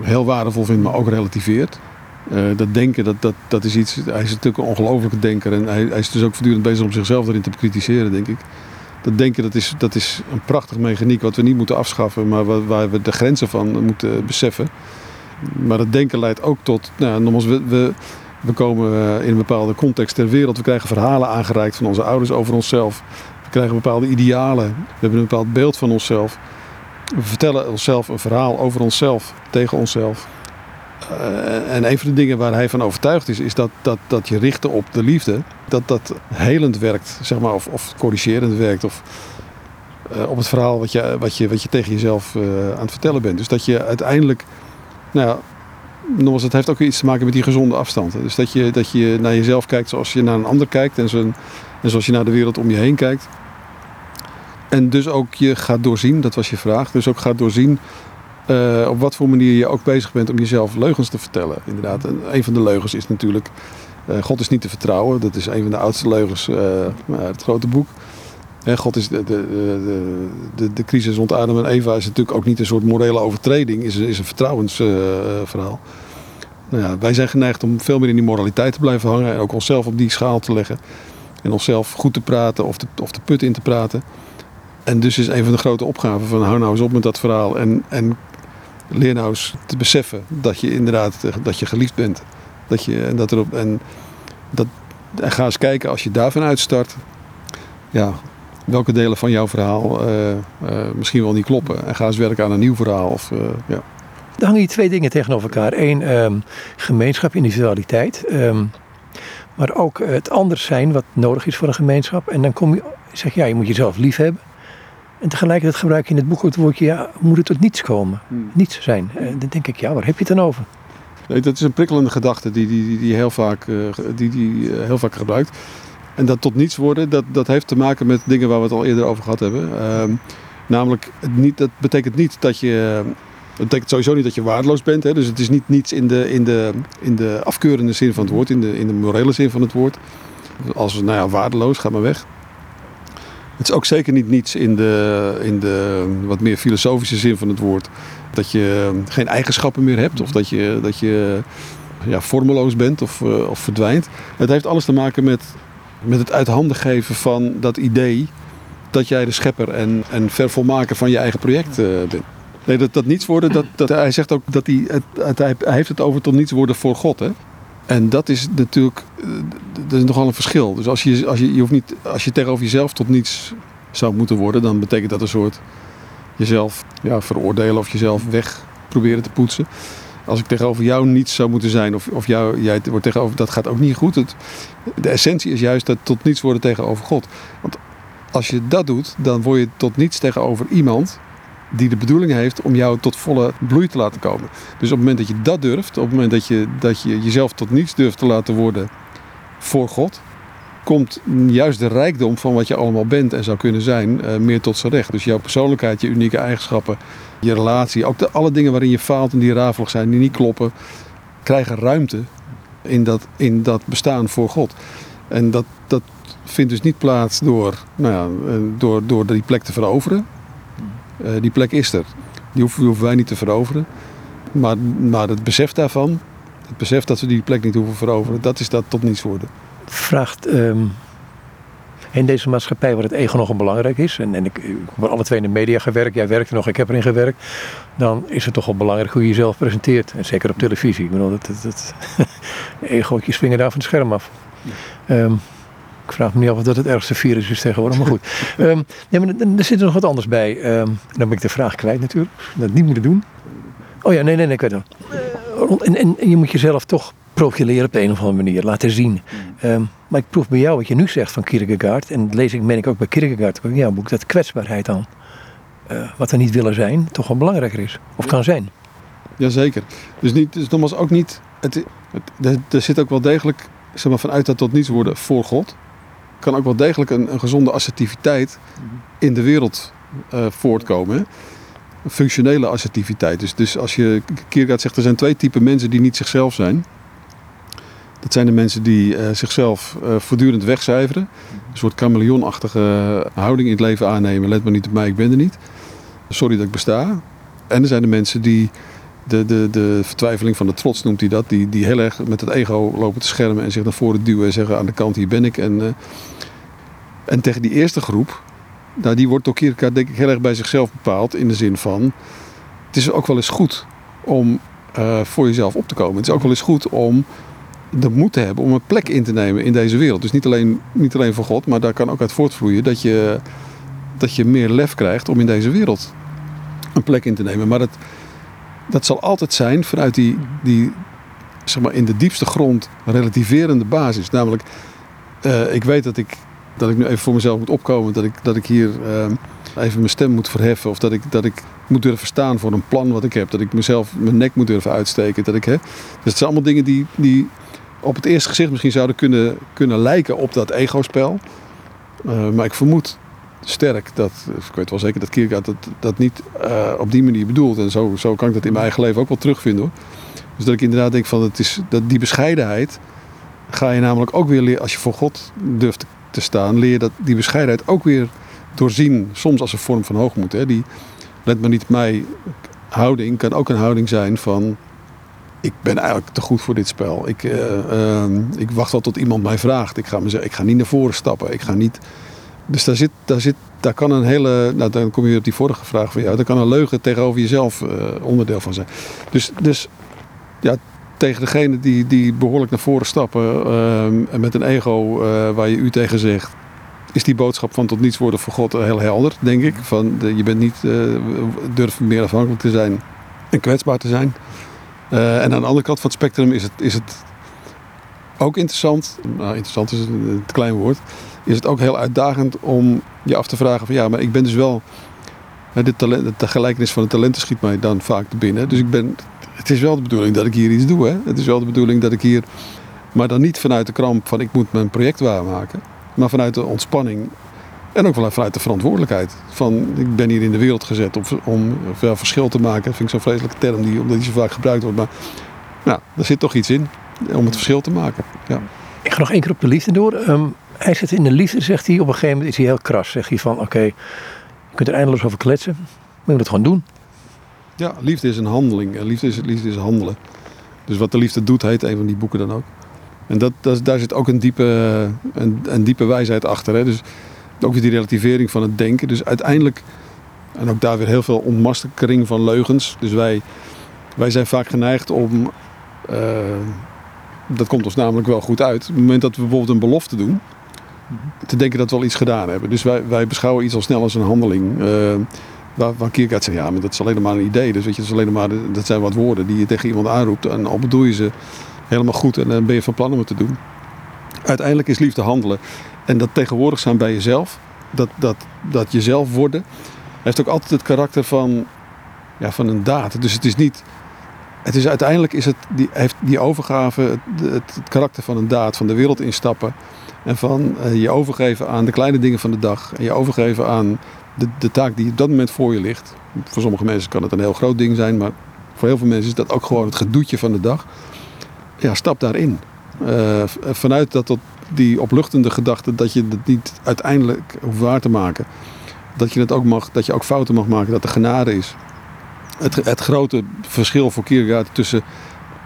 B: heel waardevol vindt, maar ook relativeert. Uh, dat denken, dat, dat, dat is iets. Hij is natuurlijk een ongelofelijke denker. En hij, hij is dus ook voortdurend bezig om zichzelf erin te bekritiseren, denk ik dat denken dat is, dat is een prachtig mechaniek wat we niet moeten afschaffen, maar waar, waar we de grenzen van moeten beseffen. Maar dat denken leidt ook tot, nou, nogmaals, we, we, we komen eh, in een bepaalde context ter wereld. We krijgen verhalen aangereikt van onze ouders over onszelf. We krijgen bepaalde idealen. We hebben een bepaald beeld van onszelf. We vertellen onszelf een verhaal over onszelf, tegen onszelf. Uh, en een van de dingen waar hij van overtuigd is, is dat, dat, dat je richten op de liefde, dat dat helend werkt, zeg maar, of, of corrigerend werkt, of uh, op het verhaal wat je, wat je, wat je tegen jezelf uh, aan het vertellen bent. Dus dat je uiteindelijk, nou ja, nogmaals, het heeft ook iets te maken met die gezonde afstand. Dus dat je, dat je naar jezelf kijkt zoals je naar een ander kijkt en, zo, en zoals je naar de wereld om je heen kijkt. En dus ook je gaat doorzien, dat was je vraag, dus ook gaat doorzien uh, op wat voor manier je ook bezig bent om jezelf leugens te vertellen. Inderdaad, en een van de leugens is natuurlijk, uh, God is niet te vertrouwen. Dat is een van de oudste leugens uh, uit het grote boek. God is de, de, de, de, de crisis rond Adam en Eva is natuurlijk ook niet een soort morele overtreding, is, is een vertrouwensverhaal. nou ja, wij zijn geneigd om veel meer in die moraliteit te blijven hangen en ook onszelf op die schaal te leggen. En onszelf goed te praten of de, of de put in te praten. En dus is een van de grote opgaven van hou nou eens op met dat verhaal. En, en leer nou eens te beseffen dat je inderdaad dat je geliefd bent. Dat je, en, dat erop, en, dat, en ga eens kijken als je daarvan uitstart. Ja, welke delen van jouw verhaal uh, uh, misschien wel niet kloppen. En ga eens werken aan een nieuw verhaal. Of, uh, ja.
A: Hangen hier twee dingen tegenover elkaar. Eén, um, gemeenschap, individualiteit. Um, Maar ook het anders zijn wat nodig is voor een gemeenschap. En dan kom je, zeg je, ja, je moet jezelf lief hebben. En tegelijkertijd gebruik je in het boek het woordje, ja, moet het tot niets komen.
B: Hmm.
A: Niets zijn. En dan denk ik, ja, waar heb je het dan over?
B: Nee, dat is een prikkelende gedachte die, die, die, heel, vaak, eh, die, die eh, heel vaak gebruikt. En dat tot niets worden, dat, dat heeft te maken met dingen waar we het al eerder over gehad hebben. Ehm, namelijk, niet, dat betekent niet dat je. Dat betekent sowieso niet dat je waardeloos bent. Hè? Dus het is niet niets in de, in, de, in de afkeurende zin van het woord, in de, in de morele zin van het woord. Als, nou ja, waardeloos, ga maar weg. Het is ook zeker niet niets in de, in de wat meer filosofische zin van het woord. Dat je geen eigenschappen meer hebt of dat je, dat je ja, vormeloos bent of, eh, of verdwijnt. Het heeft alles te maken met, met het uit handen geven van dat idee dat jij de schepper en, en vervolmaker van je eigen project eh, bent. Nee, dat, dat niets worden, dat, hij zegt ook dat hij, het, hij heeft het over tot niets worden voor God. Hè? En dat is natuurlijk, eh, dat is nogal een verschil. Dus als je, als je, je hoeft niet, als je tegenover jezelf tot niets zou moeten worden, dan betekent dat een soort jezelf ja, veroordelen of jezelf weg proberen te poetsen. Als ik tegenover jou niets zou moeten zijn, of, of jou, jij wordt tegenover, dat gaat ook niet goed. De essentie is juist dat tot niets worden tegenover God. Want als je dat doet, dan word je tot niets tegenover iemand die de bedoeling heeft om jou tot volle bloei te laten komen. Dus op het moment dat je dat durft, op het moment dat je, dat je jezelf tot niets durft te laten worden voor God, komt juist de rijkdom van wat je allemaal bent en zou kunnen zijn eh, meer tot zijn recht. Dus jouw persoonlijkheid, je unieke eigenschappen, je relatie, ook de, alle dingen waarin je faalt en die rafelig zijn, die niet kloppen, krijgen ruimte in dat, in dat bestaan voor God. En dat, dat vindt dus niet plaats door, nou ja, eh, door, door die plek te veroveren. Eh, die plek is er. Die hoeven, wij niet te veroveren. Maar, maar het besef daarvan, het besef dat we die plek niet hoeven veroveren, dat is dat tot niets worden.
A: Vraagt ehm, in deze maatschappij waar het ego nogal belangrijk is. En, en ik, ik alle twee in de media gewerkt. Jij werkt er nog, ik heb erin gewerkt. Dan is het toch wel belangrijk hoe je jezelf presenteert. En zeker op televisie. Ik bedoel, dat, dat, egootjes springen daar van het scherm af. Ehm, ik vraag me niet af of dat het ergste virus is tegenwoordig, maar goed. Nee, maar er- zit er nog wat anders bij. Ehm, dan ben ik de vraag kwijt natuurlijk. Dat niet moeten doen. Oh ja, nee, nee, nee, ik weet het wel. En, en, en je moet jezelf toch profileren op de een of andere manier, laten zien. Ehm, maar ik proef bij jou wat je nu zegt van Kierkegaard, en dat lees ik, meen ik ook bij Kierkegaard, ook in jouw boek, dat kwetsbaarheid dan, eh, wat we niet willen zijn, toch wel belangrijker is. Of kan zijn.
B: Jazeker. Dus, niet, dus nogmaals ook niet. Het, het, er- er zit ook wel degelijk, zeg maar, vanuit dat tot niets worden voor God. Kan ook wel degelijk een, een gezonde assertiviteit in de wereld eh, voortkomen. functionele assertiviteit. Dus, dus als je Kierkegaard zegt, er zijn twee typen mensen die niet zichzelf zijn. Dat zijn de mensen die eh, zichzelf eh, voortdurend wegcijferen. Een soort chameleonachtige houding in het leven aannemen. Let maar niet op mij, ik ben er niet. Sorry dat ik besta. En er zijn de mensen die de, de, de vertwijfeling van de trots noemt hij dat. Die, die heel erg met het ego lopen te schermen en zich naar voren duwen en zeggen aan de kant hier ben ik. En, eh, en tegen die eerste groep, nou, die wordt door Kierkegaard denk ik heel erg bij zichzelf bepaald. In de zin van, het is ook wel eens goed om eh, voor jezelf op te komen. Het is ook wel eens goed om de moed te hebben om een plek in te nemen in deze wereld. Dus niet alleen, niet alleen voor God, maar daar kan ook uit voortvloeien dat je, dat je meer lef krijgt om in deze wereld een plek in te nemen. Maar dat, dat zal altijd zijn vanuit die, die zeg maar, in de diepste grond relativerende basis. Namelijk, eh, ik weet dat ik, dat ik nu even voor mezelf moet opkomen. Dat ik, dat ik hier eh, even mijn stem moet verheffen. Of dat ik, dat ik moet durven staan voor een plan wat ik heb. Dat ik mezelf mijn nek moet durven uitsteken. Dat ik, hè, dus het zijn allemaal dingen die, die op het eerste gezicht misschien zouden kunnen, kunnen lijken op dat ego-spel. Eh, maar ik vermoed sterk dat, ik weet wel zeker dat Kierkegaard dat, dat niet eh, op die manier bedoelt. En zo, zo kan ik dat in mijn eigen leven ook wel terugvinden hoor. Dus dat ik inderdaad denk van het is, dat die bescheidenheid ga je namelijk ook weer leren, als je voor God durft te, staan, leer je dat die bescheidenheid ook weer doorzien, soms als een vorm van hoogmoed. Hè. Die, let maar niet op mij, houding kan ook een houding zijn van ik ben eigenlijk te goed voor dit spel. Ik, eh, ehm, ik wacht wel tot iemand mij vraagt. Ik ga, me, ik ga niet naar voren stappen. Ik ga niet dus daar, zit, daar, zit, daar kan een hele. Nou, dan kom je op die vorige vraag van jou. Daar kan een leugen tegenover jezelf eh, onderdeel van zijn. Dus, dus ja, tegen degene die, die behoorlijk naar voren stappen. en met een ego eh, waar je u tegen zegt. Is die boodschap van tot niets worden voor God heel helder, denk ik. Van je bent niet. durf meer afhankelijk te zijn en kwetsbaar te zijn. En aan de andere kant van het spectrum is het, is het ook interessant, nou interessant is een te klein woord, is het ook heel uitdagend om je af te vragen van ja, maar ik ben dus wel, de, talent, de gelijkenis van de talenten schiet mij dan vaak te binnen. Dus ik ben, het is wel de bedoeling dat ik hier iets doe. Hè? Het is wel de bedoeling dat ik hier, maar dan niet vanuit de kramp van ik moet mijn project waarmaken, maar vanuit de ontspanning en ook wel vanuit de verantwoordelijkheid. Van ik ben hier in de wereld gezet om, om verschil te maken. Dat vind ik zo'n vreselijke term die, omdat die zo vaak gebruikt wordt. Maar nou, daar zit toch iets in om het verschil te maken. Ja.
A: Ik ga nog één keer op de liefde door. Um, hij zit in de liefde, zegt hij. Op een gegeven moment is hij heel kras. Zegt hij van oké, je kunt er eindeloos over kletsen. Maar je moet het gewoon doen.
B: Ja, liefde is een handeling. Liefde is, liefde is handelen. Dus wat de liefde doet, heet een van die boeken dan ook. En dat, dat, daar zit ook een diepe, een, een diepe wijsheid achter. Hè? Dus ook weer die relativering van het denken. Dus uiteindelijk, en ook daar weer heel veel ontmaskering van leugens. Dus wij, wij zijn vaak geneigd om, uh, dat komt ons namelijk wel goed uit. Op het moment dat we bijvoorbeeld een belofte doen, te denken dat we al iets gedaan hebben. Dus wij, wij beschouwen iets al snel als een handeling. Uh, waar, waar Kierkegaard zegt, ja, maar dat is alleen maar een idee. Dus weet je, dat, is alleen maar, dat zijn wat woorden die je tegen iemand aanroept. En al bedoel je ze helemaal goed en dan ben je van plan om het te doen. Uiteindelijk is liefde handelen. En dat tegenwoordig zijn bij jezelf, dat, dat, dat jezelf worden, heeft ook altijd het karakter van, ja, van een daad. Dus het is niet. Het is uiteindelijk is het, die, heeft die overgave het karakter van een daad, van de wereld instappen. En van uh, je overgeven aan de kleine dingen van de dag. En je overgeven aan de, de taak die op dat moment voor je ligt. Voor sommige mensen kan het een heel groot ding zijn, maar voor heel veel mensen is dat ook gewoon het gedoetje van de dag. Ja, stap daarin. Uh, vanuit dat tot die opluchtende gedachte dat je het niet uiteindelijk hoeft waar te maken. Dat je het ook mag, dat je ook fouten mag maken, dat er genade is. Het, het grote verschil voor Kierkegaard tussen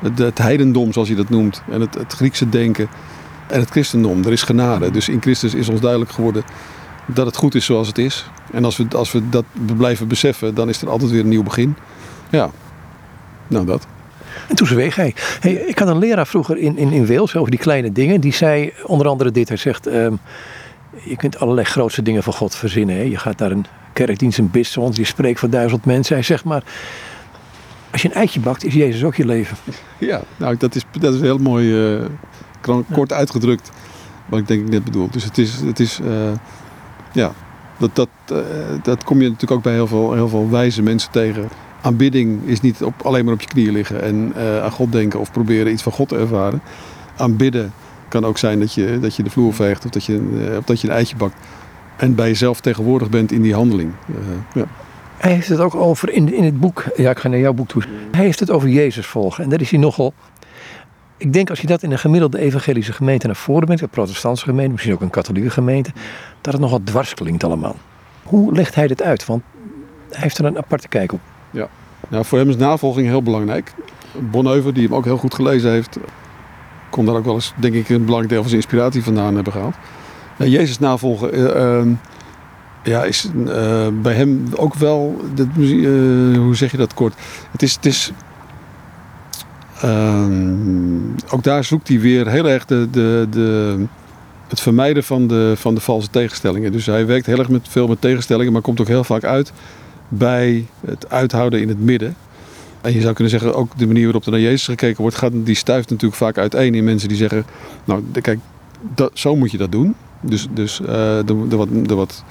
B: het, het heidendom, zoals hij dat noemt, en het, het Griekse denken en het christendom. Er is genade. Dus in Christus is ons duidelijk geworden dat het goed is zoals het is. En als we, als we dat blijven beseffen, dan is er altijd weer een nieuw begin. Ja, nou dat.
A: En toen zweeg hij. Hey, ik had een leraar vroeger in, in, in Wales over die kleine dingen. Die zei onder andere dit. Hij zegt, um, je kunt allerlei grootste dingen van God verzinnen. Hè? Je gaat naar een kerkdienst, een bisschop, je spreekt voor duizend mensen. Hij zegt maar, als je een eitje bakt, is Jezus ook je leven.
B: Ja, nou dat is, dat is heel mooi, uh, kort uitgedrukt. Wat ik denk ik net bedoel. Dus het is, het is uh, ja, dat, dat, uh, dat kom je natuurlijk ook bij heel veel, heel veel wijze mensen tegen aanbidding is niet op, alleen maar op je knieën liggen en uh, aan God denken of proberen iets van God te ervaren. Aanbidden kan ook zijn dat je, dat je de vloer veegt of dat je, of dat je een eitje bakt. En bij jezelf tegenwoordig bent in die handeling. Uh, ja.
A: Hij heeft het ook over in, in het boek. Ja, ik ga naar jouw boek toe. Hij heeft het over Jezus volgen. En daar is hij nogal. Ik denk als je dat in een gemiddelde evangelische gemeente naar voren brengt, een protestantse gemeente, misschien ook een katholieke gemeente, dat het nogal dwars klinkt allemaal. Hoe legt hij dit uit? Want hij heeft er een aparte kijk op.
B: Ja, nou, voor hem is navolging heel belangrijk. Bonheuven, die hem ook heel goed gelezen heeft, kon daar ook wel eens, denk ik, een belangrijk deel van zijn inspiratie vandaan hebben gehaald. Jezus navolgen uh, uh, ja, is uh, bij hem ook wel, dat, hoe zeg je dat kort? Het is, het is ehm, ook daar zoekt hij weer heel erg de, de, de, het vermijden van de, van de valse tegenstellingen. Dus hij werkt heel erg met, veel met tegenstellingen, maar komt ook heel vaak uit bij het uithouden in het midden. En je zou kunnen zeggen, ook de manier waarop er naar Jezus gekeken wordt, gaat, die stuift natuurlijk vaak uiteen in mensen die zeggen, nou kijk, dat, zo moet je dat doen. Dus, dus uh, de, de, wat, de wat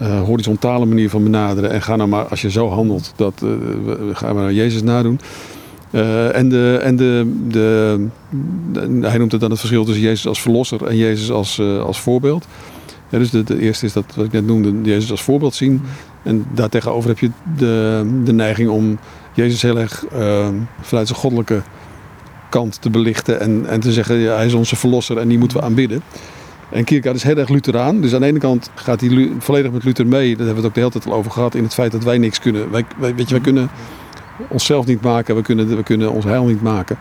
B: uh, horizontale manier van benaderen. En ga nou maar, als je zo handelt, dat uh, we, gaan we naar Jezus nadoen. Uh, en de, en de, de, hij noemt het dan het verschil tussen Jezus als verlosser en Jezus als, als voorbeeld. Ja, dus de, eerste is dat wat ik net noemde, Jezus als voorbeeld zien. En daartegenover heb je de, de neiging om Jezus heel erg uh, vanuit zijn goddelijke kant te belichten. En, en te zeggen, hij is onze verlosser en die moeten we aanbidden. En Kierkegaard is heel erg Lutheraan. Dus aan de ene kant gaat hij volledig met Luther mee. Daar hebben we het ook de hele tijd al over gehad. In het feit dat wij niks kunnen. Wij weet je, wij kunnen onszelf niet maken. We kunnen, we kunnen ons heil niet maken.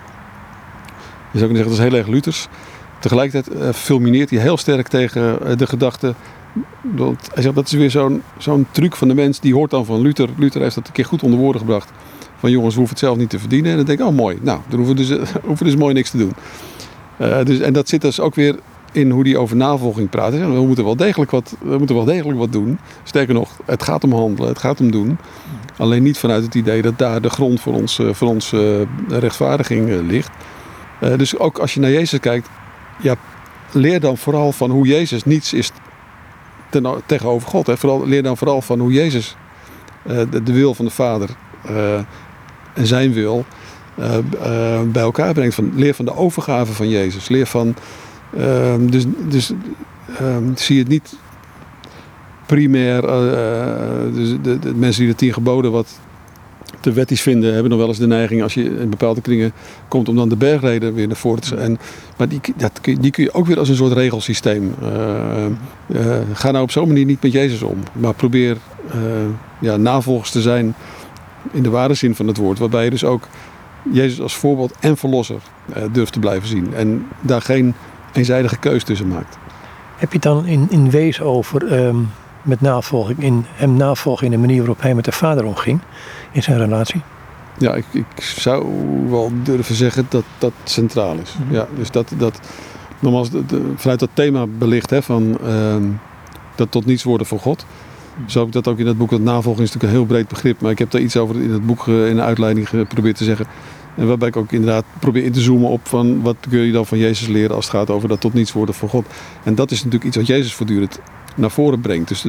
B: Je zou kunnen zeggen, dat is heel erg Luthers. Tegelijkertijd uh, fulmineert hij heel sterk tegen uh, de gedachte dat, hij zegt dat is weer zo'n truc van de mens. Die hoort dan van Luther. Luther heeft dat een keer goed onder woorden gebracht. Van jongens, we hoeven het zelf niet te verdienen. En dan denk ik, oh mooi. Nou, dan hoeven we dus, hoeven dus mooi niks te doen. Uh, dus, en dat zit dus ook weer in hoe die over navolging praat. We moeten wel degelijk wat, we moeten wel degelijk wat doen. Sterker nog, het gaat om handelen, het gaat om doen. Alleen niet vanuit het idee dat daar de grond voor, ons, voor onze rechtvaardiging ligt. Uh, dus ook als je naar Jezus kijkt, ja, leer dan vooral van hoe Jezus niets is tegenover God. Hè. Vooral, leer dan vooral van hoe Jezus de, de, wil van de Vader en zijn wil bij elkaar brengt. Van, leer van de overgave van Jezus. Leer van. Ehm, dus dus ehm, zie het niet primair. dus de, de, mensen die de tien geboden wat te wettisch vinden, hebben nog wel eens de neiging als je in bepaalde kringen komt om dan de bergreden weer naar voren te zetten. Maar die, dat, die kun je ook weer als een soort regelsysteem. Uh, ga nou op zo'n manier niet met Jezus om, maar probeer ja, navolgers te zijn in de ware zin van het woord. Waarbij je dus ook Jezus als voorbeeld en verlosser durft te blijven zien. En daar geen eenzijdige keus tussen maakt.
A: Heb je het dan in, in wees over um, met navolging, in hem navolgen in de manier waarop hij met de vader omging? in zijn relatie?
B: Ja, ik, ik zou wel durven zeggen dat dat centraal is. Mm -hmm. Ja, dus dat, dat nogmaals, vanuit dat thema belicht hè, van uh, dat tot niets worden voor God. Zo heb ik dat ook in het boek. Dat navolging is natuurlijk een heel breed begrip. Maar ik heb daar iets over in het boek in de uitleiding geprobeerd te zeggen. En waarbij ik ook inderdaad probeer in te zoomen op van wat kun je dan van Jezus leren als het gaat over dat tot niets worden voor God. En dat is natuurlijk iets wat Jezus voortdurend naar voren brengt. Dus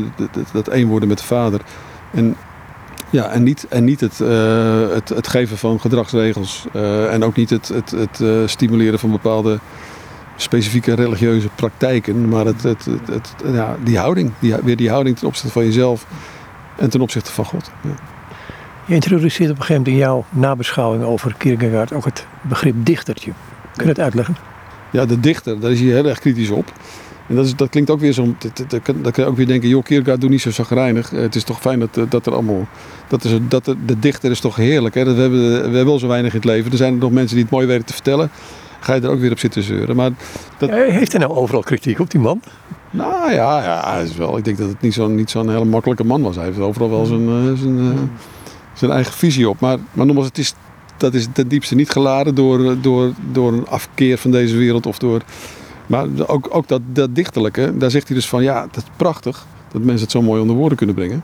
B: dat, één worden met de Vader. En ja, en niet, en niet het, uh, het, geven van gedragsregels. Uh, en ook niet het, het, het uh, stimuleren van bepaalde specifieke religieuze praktijken. Maar het, het, het, het, ja, die houding. Die, weer die houding ten opzichte van jezelf en ten opzichte van God. Ja.
A: Je introduceert op een gegeven moment in jouw nabeschouwing over Kierkegaard ook het begrip dichtertje. Kun je het uitleggen?
B: Ja, de dichter, daar is hij heel erg kritisch op. En dat, is, dat klinkt ook weer zo. Dat, dat, kan je ook weer denken: joh, Kierkegaard, doe niet zo zagrijnig. Het is toch fijn dat, dat er allemaal. Dat is, dat de, de dichter is toch heerlijk. Hè? Dat we, hebben, we hebben wel zo weinig in het leven. Er zijn er nog mensen die het mooi weten te vertellen. Ga je er ook weer op zitten zeuren. Maar
A: dat... heeft hij nou overal kritiek op, die man?
B: Nou ja, ja is wel, ik denk dat het niet zo'n niet zo'n hele makkelijke man was. Hij heeft overal wel zijn, zijn, zijn eigen visie op. Maar, maar nogmaals, het is, dat is ten diepste niet geladen door, door, door een afkeer van deze wereld of door maar ook, ook dat, dat dichterlijke, daar zegt hij dus van ja, dat is prachtig dat mensen het zo mooi onder woorden kunnen brengen.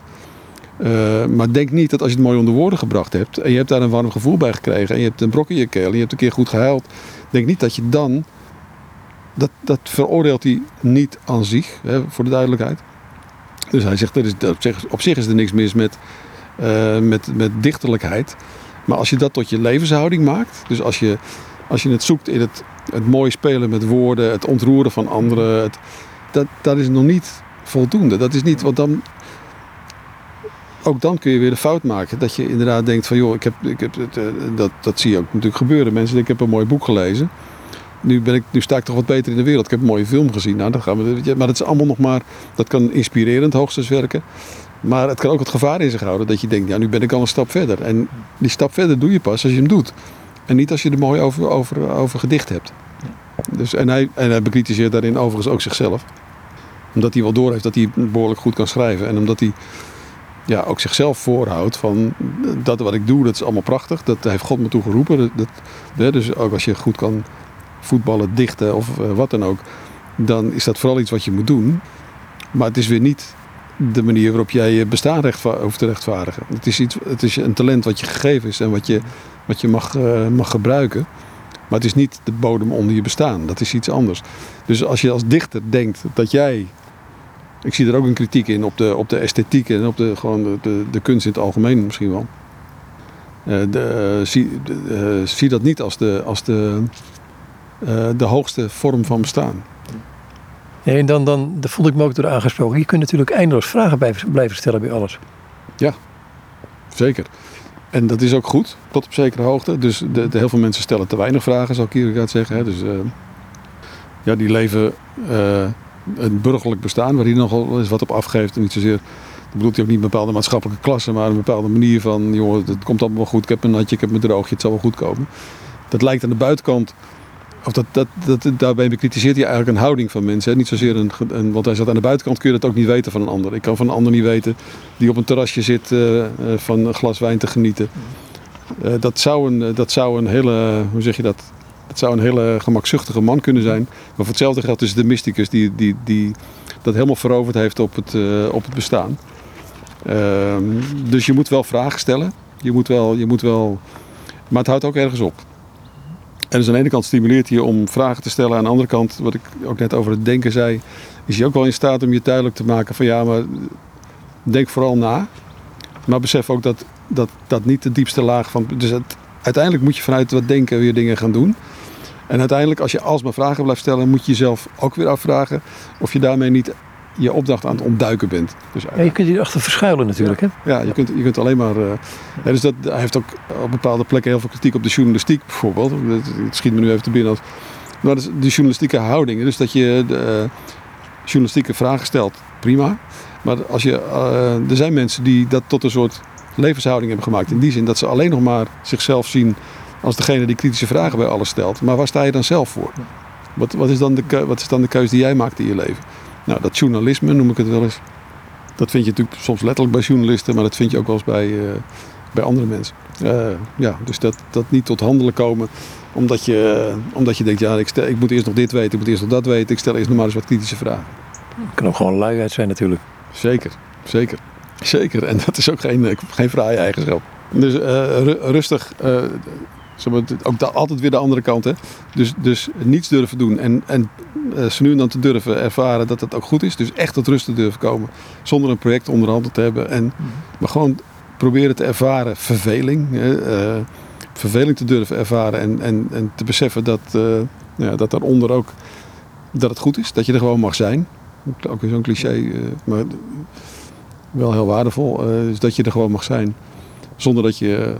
B: Uh, maar denk niet dat als je het mooi onder woorden gebracht hebt en je hebt daar een warm gevoel bij gekregen en je hebt een brok in je keel en je hebt een keer goed gehuild, denk niet dat je dan, dat, dat veroordeelt hij niet aan zich, hè, voor de duidelijkheid. Dus hij zegt, er is, op, zich, op zich is er niks mis met, uh, met, met dichterlijkheid. Maar als je dat tot je levenshouding maakt, dus als je, als je het zoekt in het het mooi spelen met woorden, het ontroeren van anderen, het, dat, dat is nog niet voldoende. Dat is niet, want dan, ook dan kun je weer de fout maken. Dat je inderdaad denkt van joh, ik heb, ik heb, eh, dat, dat zie je ook natuurlijk gebeuren. Mensen denken, ik heb een mooi boek gelezen. Nu, ben ik, nu sta ik toch wat beter in de wereld. Ik heb een mooie film gezien. Nou, dan gaan we, maar dat is allemaal nog maar, dat kan inspirerend hoogstens werken. Maar het kan ook het gevaar in zich houden dat je denkt, ja, nu ben ik al een stap verder. En die stap verder doe je pas als je hem doet. En niet als je er mooi over, over, over gedicht hebt. Dus, en, hij, en hij bekritiseert daarin overigens ook zichzelf. Omdat hij wel doorheeft dat hij behoorlijk goed kan schrijven. En omdat hij ja, ook zichzelf voorhoudt van dat wat ik doe, dat is allemaal prachtig. Dat heeft God me toe geroepen. Dat, dat, dus ook als je goed kan voetballen, dichten of uh, wat dan ook. Dan is dat vooral iets wat je moet doen. Maar het is weer niet de manier waarop jij je bestaan hoeft te rechtvaardigen. Het is, iets, het is een talent wat je gegeven is en wat je, wat je mag, uh, mag gebruiken. Maar het is niet de bodem onder je bestaan. Dat is iets anders. Dus als je als dichter denkt dat jij. Ik zie er ook een kritiek in op de, op de esthetiek en op de, gewoon de, de, kunst in het algemeen misschien wel. Uh, de, uh, zie, zie dat niet als de, als de, de hoogste vorm van bestaan.
A: Nee, en dan, dan, dan voelde ik me ook door aangesproken. Je kunt natuurlijk eindeloos vragen blijven stellen bij alles.
B: Ja, zeker. En dat is ook goed, tot op zekere hoogte. Dus de, de, heel veel mensen stellen te weinig vragen, zou Kierkegaard zeggen. Hè. Dus uh, ja, die leven uh, een burgerlijk bestaan, waar hij nogal eens wat op afgeeft. En niet zozeer, dat bedoelt hij ook niet een bepaalde maatschappelijke klasse, maar een bepaalde manier van, jongen, het komt allemaal goed. Ik heb een natje, ik heb mijn droogje, het zal wel goed komen. Dat lijkt aan de buitenkant of dat, dat, dat, daarbij bekritiseert hij eigenlijk een houding van mensen. Hè? Niet zozeer een, een, Want hij zat aan de buitenkant, kun je dat ook niet weten van een ander. Ik kan van een ander niet weten die op een terrasje zit uh, van een glas wijn te genieten. Uh, dat, zou een, dat zou een hele, hoe zeg je dat? Dat zou een hele gemakzuchtige man kunnen zijn. Maar voor hetzelfde geldt is de mysticus die, die, die dat helemaal veroverd heeft op het, op het bestaan. Ehm, dus je moet wel vragen stellen. Je moet wel, je moet wel, maar het houdt ook ergens op. En dus aan de ene kant stimuleert hij je om vragen te stellen. Aan de andere kant, wat ik ook net over het denken zei, is hij ook wel in staat om je duidelijk te maken van ja, maar denk vooral na. Maar besef ook dat dat, dat niet de diepste laag van. Dus het, uiteindelijk moet je vanuit wat denken weer dingen gaan doen. En uiteindelijk, als je alsmaar vragen blijft stellen, moet je jezelf ook weer afvragen of je daarmee niet je opdracht aan het ontduiken bent. Dus
A: ja, je kunt hierachter verschuilen natuurlijk. Hè?
B: Ja, je kunt, je kunt alleen maar. Uh, dus dat, hij heeft ook op bepaalde plekken heel veel kritiek op de journalistiek bijvoorbeeld. Het schiet me nu even te binnen als. Maar de journalistieke houdingen. Dus dat je de, uh, journalistieke vragen stelt, prima. Maar als je, uh, er zijn mensen die dat tot een soort levenshouding hebben gemaakt. In die zin dat ze alleen nog maar zichzelf zien als degene die kritische vragen bij alles stelt. Maar waar sta je dan zelf voor? Wat, wat, is, dan de, wat is dan de keuze die jij maakt in je leven? Nou, dat journalisme noem ik het wel eens. Dat vind je natuurlijk soms letterlijk bij journalisten, maar dat vind je ook wel eens bij, uh, bij andere mensen. Uh, ja, dus dat, dat niet tot handelen komen omdat je, omdat je denkt, ja, ik, stel, ik moet eerst nog dit weten, ik moet eerst nog dat weten, ik stel eerst nog maar eens wat kritische vragen.
A: Het kan ook gewoon luiheid zijn natuurlijk.
B: Zeker, zeker. Zeker, en dat is ook geen, geen fraaie eigenschap. Dus uh, rustig, ook altijd weer de andere kant. Hè? Dus, dus niets durven doen en, en uh, ze nu en dan te durven ervaren dat het ook goed is. Dus echt tot rust te durven komen. Zonder een project onderhandeld te hebben. En, maar gewoon proberen te ervaren verveling. Uh, verveling te durven ervaren. En, en, en te beseffen dat, uh, ja, dat daaronder ook dat het goed is. Dat je er gewoon mag zijn. Ook weer zo'n cliché. maar wel heel waardevol. dus dat je er gewoon mag zijn. Zonder dat je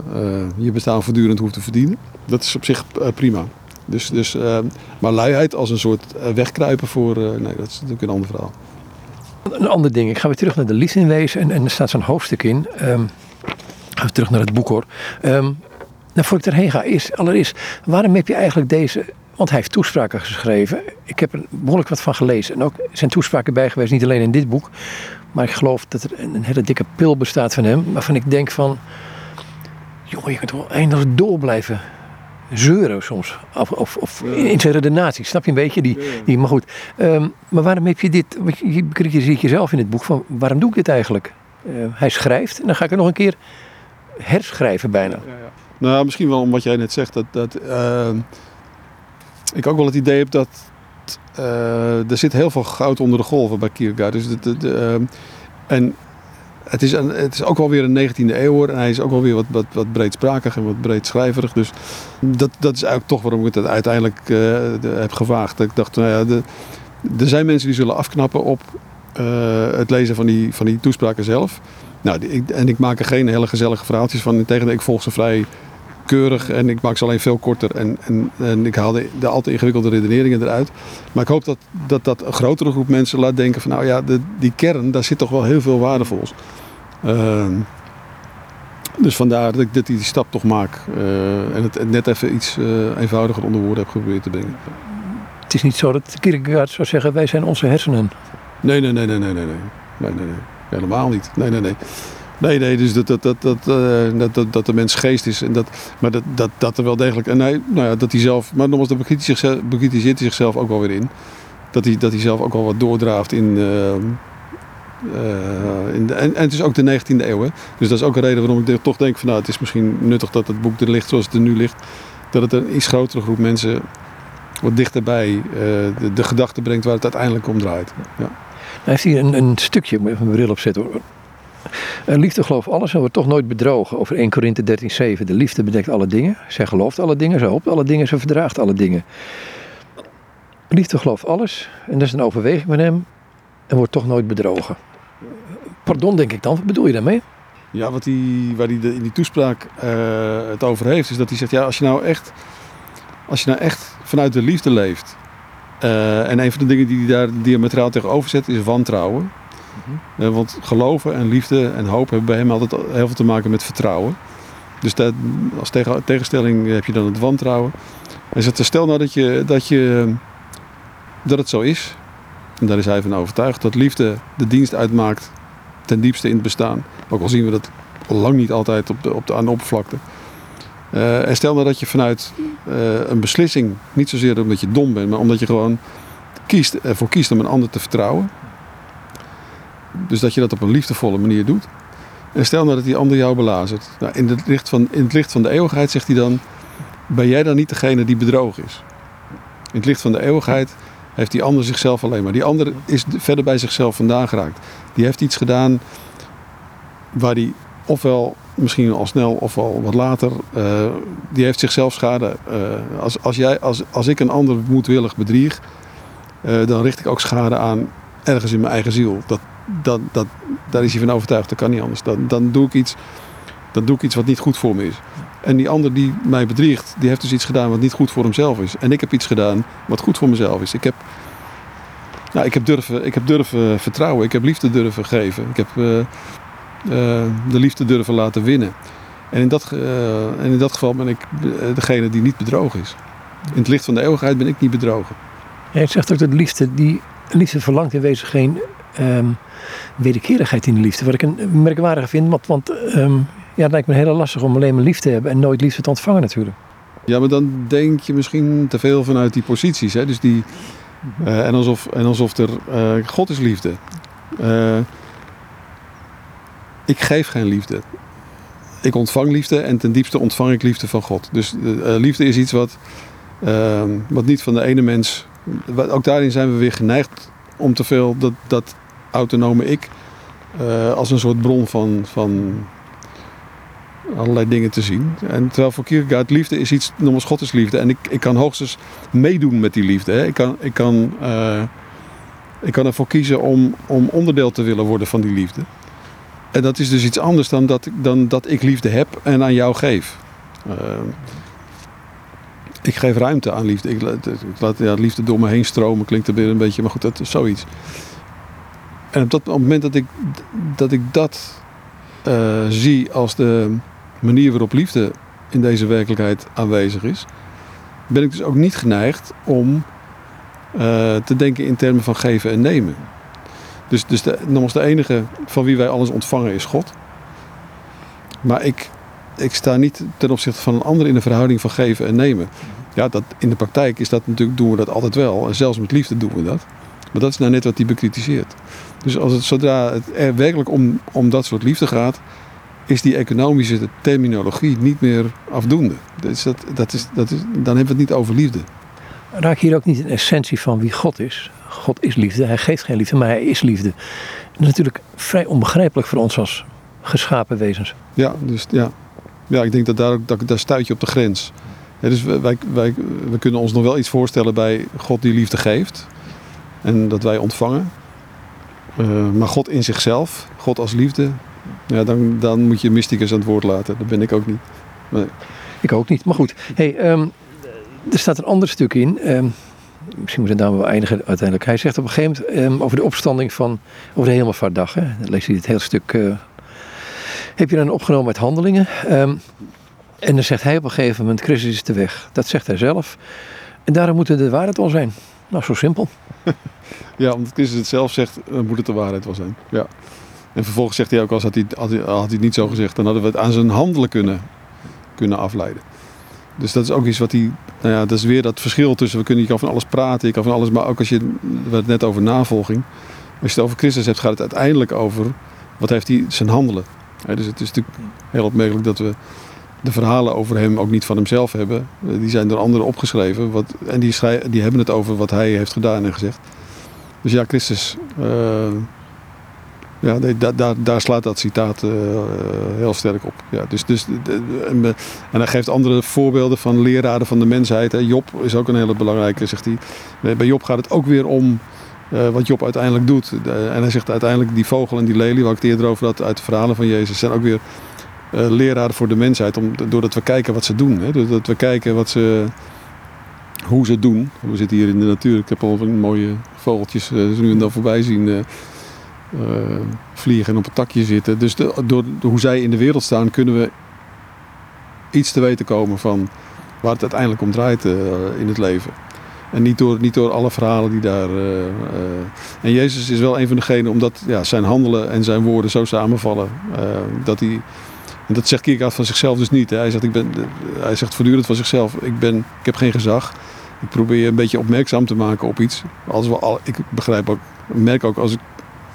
B: je bestaan voortdurend hoeft te verdienen. Dat is op zich prima. Dus, dus, uh, maar luiheid als een soort eh, wegkruipen voor, nee, dat is natuurlijk een ander verhaal.
A: Een ander ding, ik ga weer terug naar de liefdewezen en, en er staat zo'n hoofdstuk in. Um, gaan we terug naar het boek hoor. Um, nou, voor ik erheen ga, is allereerst, waarom heb je eigenlijk deze want hij heeft toespraken geschreven. Ik heb er behoorlijk wat van gelezen. En ook zijn toespraken bij geweest, niet alleen in dit boek. Maar ik geloof dat er een hele dikke pil bestaat van hem. Waarvan ik denk van... Jongen, je kunt wel eindeloos door blijven zeuren soms. Of, of, of in zijn redenatie, snap je een beetje? Die, die, maar goed. Um, maar waarom heb je dit, je kritiseert jezelf in het boek van waarom doe ik dit eigenlijk? Uh, hij schrijft en dan ga ik het nog een keer herschrijven bijna. Ja, ja.
B: Nou, misschien wel omdat jij net zegt dat, dat uh, ik ook wel het idee heb dat uh, er zit heel veel goud onder de golven bij Kierkegaard. Dus ehm, en het is, een, het is ook wel weer een 19e eeuw. En hij is ook wel weer wat, wat, wat breedsprakig en wat breedschrijverig. Dus dat, dat is eigenlijk toch waarom ik het uiteindelijk uh, heb gevaagd. Ik dacht, nou ja, er zijn mensen die zullen afknappen op het lezen van die, van die toespraken zelf. Nou, en ik maak er geen hele gezellige verhaaltjes van. Integendeel, ik volg ze vrij keurig en ik maak ze alleen veel korter. En, en, en ik haal de, de al te ingewikkelde redeneringen eruit. Maar ik hoop dat, dat dat een grotere groep mensen laat denken van... nou ja, de, die kern, daar zit toch wel heel veel waardevols. Uh, dus vandaar dat ik dit, die stap toch maak. Uh, en het net even iets uh, eenvoudiger onder woorden heb geprobeerd te brengen.
A: Het is niet zo dat Kierkegaard zou zeggen, wij zijn onze hersenen.
B: Nee, nee, nee, nee, nee, nee. nee. nee, nee, nee. Helemaal niet. Nee, nee, nee. Nee, nee, dus dat, dat, dat, dat, uh, dat, dat, dat de mens geest is. En dat, maar dat, dat, dat er wel degelijk. En hij, nou ja, dat hij zelf. Maar nogmaals, daar bekritiseert hij zichzelf ook wel weer in. Dat hij, dat hij zelf ook wel wat doordraaft in. Uh, uh, in en, en, het is ook de 19e eeuw. Hè? Dus dat is ook een reden waarom ik toch denk: van nou, het is misschien nuttig dat het boek er ligt zoals het er nu ligt. Dat het een iets grotere groep mensen wat dichterbij de, de gedachte brengt waar het uiteindelijk om draait. Ja.
A: Hij heeft hier een, een stukje, met mijn bril opzetten hoor een liefde gelooft alles en wordt toch nooit bedrogen. Over 1 Korinthe 13:7. De liefde bedekt alle dingen. Zij gelooft alle dingen, zij hoopt alle dingen, ze verdraagt alle dingen. Liefde gelooft alles en dat is een overweging van hem en wordt toch nooit bedrogen. Pardon, denk ik dan. Wat bedoel je daarmee?
B: Ja, wat hij, waar hij in die toespraak uh, het over heeft, is dat hij zegt: ja, als je nou echt, als je nou echt vanuit de liefde leeft. Uh, en een van de dingen die hij daar diametraal tegenover zet, is wantrouwen. Mm want geloven en liefde en hoop hebben bij hem altijd heel veel te maken met vertrouwen. Dus dat, als tegen, tegenstelling heb je dan het wantrouwen. Hij zegt, stel nou dat, je, dat, het zo is, en daar is hij van overtuigd, dat liefde de dienst uitmaakt ten diepste in het bestaan. Ook al zien we dat lang niet altijd op de, op de, aan de oppervlakte. Uh, en stel nou dat je vanuit uh, een beslissing, niet zozeer omdat je dom bent, maar omdat je gewoon kiest, ervoor kiest om een ander te vertrouwen. Dus dat je dat op een liefdevolle manier doet. En stel nou dat die ander jou belazert. Nou, in, het licht van, in het licht van de eeuwigheid zegt hij dan... ben jij dan niet degene die bedrogen is? In het licht van de eeuwigheid heeft die ander zichzelf alleen maar. Die ander is verder bij zichzelf vandaan geraakt. Die heeft iets gedaan waar die ofwel misschien al snel of al wat later, uh, die heeft zichzelf schade. Uh, als, als, jij, als, als ik een ander moedwillig bedrieg, uh, dan richt ik ook schade aan ergens in mijn eigen ziel. Dat, dat, dat, daar is hij van overtuigd, dat kan niet anders. Dan, dan, doe ik iets, dan doe ik iets wat niet goed voor me is. En die ander die mij bedriegt, die heeft dus iets gedaan wat niet goed voor hemzelf is. En ik heb iets gedaan wat goed voor mezelf is. Ik heb, nou, ik heb, durven, ik heb durven vertrouwen, ik heb liefde durven geven. Ik heb de liefde durven laten winnen. En in, dat, en in dat geval ben ik degene die niet bedrogen is. In het licht van de eeuwigheid ben ik niet bedrogen.
A: Het zegt ook dat de liefde, die liefde verlangt in wezen geen um, wederkerigheid in de liefde. Wat ik een merkwaardige vind, want, want um, ja, het lijkt me heel lastig om alleen maar liefde te hebben en nooit liefde te ontvangen natuurlijk.
B: Ja, maar dan denk je misschien te veel vanuit die posities. Hè? Dus die, uh, en, alsof, en alsof er uh, God is liefde. Uh, ik geef geen liefde. Ik ontvang liefde en ten diepste ontvang ik liefde van God. Dus liefde is iets wat, ehm, wat niet van de ene mens. Ook daarin zijn we weer geneigd om te veel dat, dat autonome ik als een soort bron van, van allerlei dingen te zien. En terwijl voor Kierkegaard liefde is iets, God is liefde. En ik, ik kan hoogstens meedoen met die liefde. Hè. Ik, kan, ik, kan, uh, ik kan ervoor kiezen om, om onderdeel te willen worden van die liefde. En dat is dus iets anders dan dat, dan dat ik liefde heb en aan jou geef. Uh, ik geef ruimte aan liefde. Ik, ik laat ja, liefde door me heen stromen, klinkt er weer een beetje, maar goed, dat is zoiets. En op, dat, het moment dat ik dat, ik dat uh, zie als de manier waarop liefde in deze werkelijkheid aanwezig is, ben ik dus ook niet geneigd om uh, te denken in termen van geven en nemen. Dus, dus de, nogmaals, de enige van wie wij alles ontvangen is God. Maar ik, ik sta niet ten opzichte van een ander in de verhouding van geven en nemen. Ja, dat, in de praktijk is dat natuurlijk, doen we dat altijd wel. En zelfs met liefde doen we dat. Maar dat is nou net wat hij bekritiseert. Dus als het, zodra het er werkelijk om, om dat soort liefde gaat, is die economische terminologie niet meer afdoende. Dus dat, dat is, dat is, dan hebben we het niet over liefde.
A: Raak hier ook niet een essentie van wie God is? God is liefde, hij geeft geen liefde, maar hij is liefde. Dat is natuurlijk vrij onbegrijpelijk voor ons als geschapen wezens.
B: Ja, dus ja. ja ik denk dat daar, dat, daar stuit je op de grens. Ja, dus wij, wij, we kunnen ons nog wel iets voorstellen bij God die liefde geeft. En dat wij ontvangen. Uh, maar God in zichzelf, God als liefde, ja, dan, dan moet je mysticus aan het woord laten. Dat ben ik ook niet. Nee.
A: Ik ook niet. Maar goed, hey, um, er staat een ander stuk in. Um, misschien moet het daar wel eindigen uiteindelijk. Hij zegt op een gegeven moment um, over de opstanding van, over de Hemelvaartdag. Hè. Dan leest hij het hele stuk. Uh, heb je dan opgenomen met handelingen. en dan zegt hij op een gegeven moment, Christus is de weg. Dat zegt hij zelf. En daarom moet het de waarheid wel zijn. Nou, zo simpel.
B: ja, omdat Christus het zelf zegt, moet het de waarheid wel zijn. Ja. En vervolgens zegt hij ook, als had hij, had hij, had hij het niet zo gezegd, dan hadden we het aan zijn handelen kunnen, kunnen afleiden. Dus dat is ook iets wat hij, nou ja, dat is weer dat verschil tussen, we kunnen, je kan van alles praten, je kan van alles, maar ook als je, we het net over navolging. Als je het over Christus hebt, gaat het uiteindelijk over, wat heeft hij zijn handelen. Dus het is natuurlijk heel opmerkelijk dat we de verhalen over hem ook niet van hemzelf hebben. Die zijn door anderen opgeschreven. Wat, en die, die hebben het over wat hij heeft gedaan en gezegd. Dus ja, Christus, uh, ja, daar, slaat dat citaat uh, heel sterk op. Ja, dus, dus, en, en hij geeft andere voorbeelden van leraren van de mensheid. Hè. Job is ook een hele belangrijke, zegt hij. Bij Job gaat het ook weer om wat Job uiteindelijk doet. en hij zegt uiteindelijk die vogel en die lelie, waar ik het eerder over had uit de verhalen van Jezus, zijn ook weer uh, leraren voor de mensheid. Om, doordat we kijken wat ze doen. Hè. Doordat we kijken wat ze, hoe ze het doen. We zitten hier in de natuur. Ik heb al van mooie vogeltjes uh, nu en dan voorbij zien uh, vliegen en op een takje zitten. Dus de, door, hoe zij in de wereld staan, kunnen we iets te weten komen van waar het uiteindelijk om draait in het leven. En niet door, niet door alle verhalen die daar. En Jezus is wel een van degenen, omdat ja, zijn handelen en zijn woorden zo samenvallen. dat hij. En dat zegt Kierkegaard van zichzelf dus niet. Hij, zegt, ik ben, hij zegt voortdurend van zichzelf: ik, ben, ik heb geen gezag. Ik probeer je een beetje opmerkzaam te maken op iets. Als we al, ik begrijp ook, merk ook als ik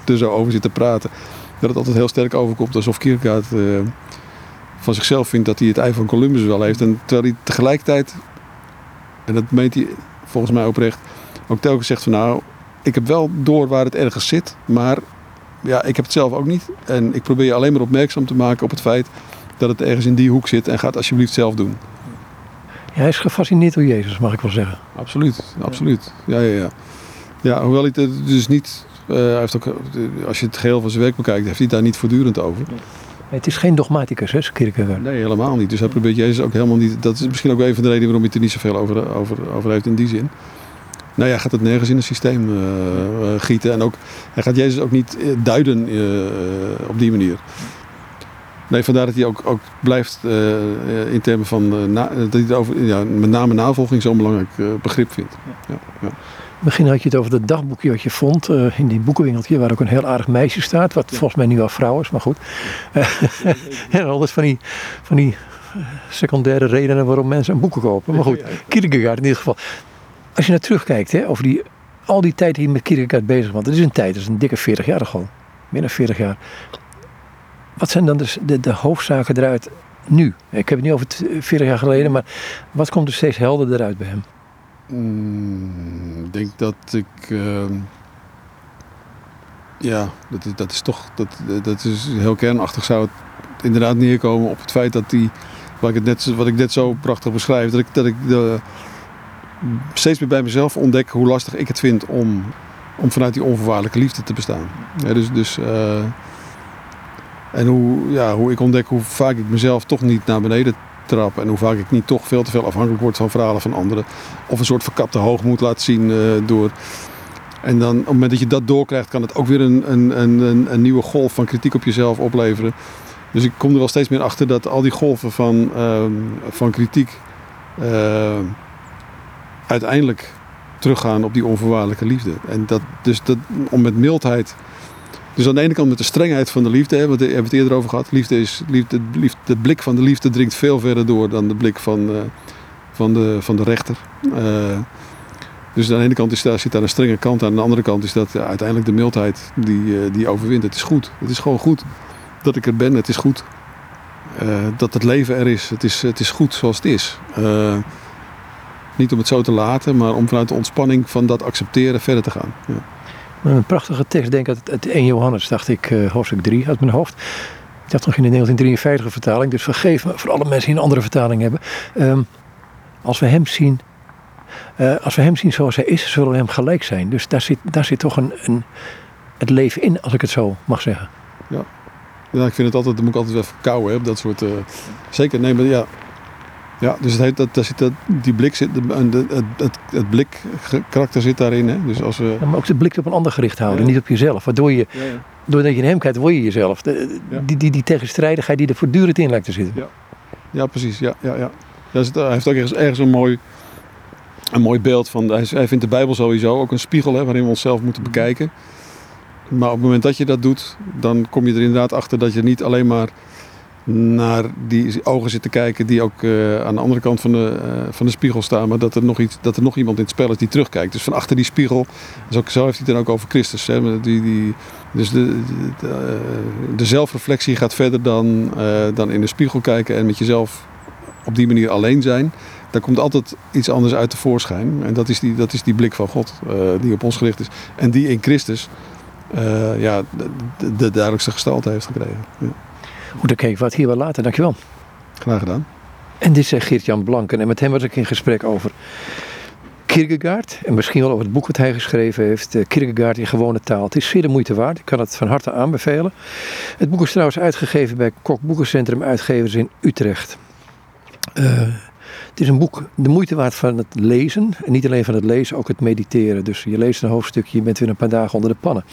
B: er zo over zit te praten, dat het altijd heel sterk overkomt alsof Kierkegaard uh, van zichzelf vindt dat hij het ei van Columbus wel heeft. En terwijl hij tegelijkertijd, en dat meent hij volgens mij oprecht, ook telkens zegt van nou, ik heb wel door waar het ergens zit, maar ja, ik heb het zelf ook niet. En ik probeer je alleen maar opmerkzaam te maken op het feit dat het ergens in die hoek zit en ga het alsjeblieft zelf doen.
A: Ja, hij is gefascineerd door Jezus, mag ik wel zeggen.
B: Absoluut, absoluut. Ja, ja, ja. Ja, hoewel hij het dus niet, uh, hij heeft ook, als je het geheel van zijn werk bekijkt, heeft hij daar niet voortdurend over.
A: Het is geen dogmaticus, hè, Kierkegaard?
B: Nee, helemaal niet. Dus hij probeert Jezus ook helemaal niet. Dat is misschien ook wel een van de redenen waarom hij het er niet zoveel over, over, over heeft in die zin. Nou ja, gaat het nergens in het systeem uh, gieten. En ook, hij gaat Jezus ook niet duiden uh, op die manier. Nee, vandaar dat hij ook, ook blijft in termen van na, dat hij het over, ja, met name navolging zo'n belangrijk begrip vindt. Ja. Ja,
A: Begin had je het over dat dagboekje wat je vond uh, in die boekenwinkeltje, waar ook een heel aardig meisje staat, wat volgens mij nu al vrouw is, maar goed. en alles van die, van die secundaire redenen waarom mensen een boeken kopen. Maar goed, Kierkegaard in ieder geval. Als je naar terugkijkt, hè, over die, al die tijd die je met Kierkegaard bezig was, dat is een tijd, dat is een dikke 40 jaar al. Meer dan 40 jaar. Wat zijn dan de, de hoofdzaken eruit nu? Ik heb het niet over 40 jaar geleden, maar wat komt er steeds helderder eruit bij hem?
B: Mm, ik denk dat ik. Uh, ja, dat, dat is toch. Dat, dat is heel kernachtig. Zou het inderdaad neerkomen op het feit dat die. Wat ik, het net, wat ik net zo prachtig beschrijf. Dat ik, dat ik de, steeds meer bij mezelf ontdek hoe lastig ik het vind om, om vanuit die onvoorwaardelijke liefde te bestaan. Dus. dus uh, en hoe, ja, hoe ik ontdek hoe vaak ik mezelf toch niet naar beneden trap. En hoe vaak ik niet toch veel te veel afhankelijk word van verhalen van anderen. Of een soort verkapte hoogmoed laat zien uh, door. En dan op het moment dat je dat doorkrijgt, kan het ook weer een, een, een, een nieuwe golf van kritiek op jezelf opleveren. Dus ik kom er wel steeds meer achter dat al die golven van, uh, van kritiek uh, uiteindelijk teruggaan op die onvoorwaardelijke liefde. En dat, dus dat, om met mildheid dus aan de ene kant met de strengheid van de liefde, hè, want we hebben het eerder over gehad. Liefde is, liefde, de blik van de liefde dringt veel verder door dan de blik van, uh, van, de, van de rechter. Uh, dus aan de ene kant is daar, zit daar een strenge kant aan. Aan de andere kant is dat ja, uiteindelijk de mildheid die, uh, die overwint. Het is goed. Het is gewoon goed dat ik er ben. Het is goed dat het leven er is. Het is, het is goed zoals het is. niet om het zo te laten, maar om vanuit de ontspanning van dat accepteren verder te gaan. Ja.
A: Een prachtige tekst, denk ik, uit 1 Johannes, dacht ik, uh, hoofdstuk 3 uit mijn hoofd. Ik dacht nog in de 1953 vertaling, dus vergeef me voor alle mensen die een andere vertaling hebben. Um, als we hem zien, uh, als we hem zien zoals hij is, zullen we hem gelijk zijn. Dus daar zit, daar zit toch een, een, het leven in, als ik het zo mag zeggen.
B: Ja, ja ik vind het altijd, dan moet ik altijd wel verkouden, hè, dat soort... Uh, zeker, nee, maar ja, ja, dus het heet, dat, daar zit dat, die blik zit, het, het, het blik karakter zit daarin. Hè? Dus als we...
A: Ja, maar ook de blik op een ander gericht houden, ja. niet op jezelf. Waardoor je, ja, doordat je in hem kijkt, word je jezelf. De, die, die, die tegenstrijdigheid die er voortdurend in lijkt te zitten.
B: Ja, ja precies. Ja, ja, ja. hij heeft ook ergens, ergens een, mooi, een mooi beeld van. Hij, hij vindt de Bijbel sowieso ook een spiegel hè, waarin we onszelf moeten bekijken. Maar op het moment dat je dat doet, dan kom je er inderdaad achter dat je niet alleen maar naar die ogen zit te kijken die ook uh, aan de andere kant van de, uh, van de spiegel staan. Maar dat er, nog iets, dat er nog iemand in het spel is die terugkijkt. Dus van achter die spiegel, dus ook, zo heeft hij het dan ook over Christus. Hè? Die, die, dus de, de, de, zelfreflectie gaat verder dan, dan in de spiegel kijken en met jezelf op die manier alleen zijn. Daar komt altijd iets anders uit tevoorschijn. En dat is die, dat is die blik van God die op ons gericht is. En die in Christus ja, de, de, de duidelijkste gestalte heeft gekregen. Ja.
A: Goed, dan kijk wat hier wel later. Dankjewel.
B: Graag gedaan.
A: En dit is Geert-Jan Blanken. En met hem was ik in gesprek over Kierkegaard. En misschien wel over het boek wat hij geschreven heeft. Kierkegaard in gewone taal. Het is zeer de moeite waard. Ik kan het van harte aanbevelen. Het boek is trouwens uitgegeven bij Kok Boekencentrum Uitgevers in Utrecht. Uh, het is een boek de moeite waard van het lezen. En niet alleen van het lezen, ook het mediteren. Dus je leest een hoofdstukje, je bent weer een paar dagen onder de pannen.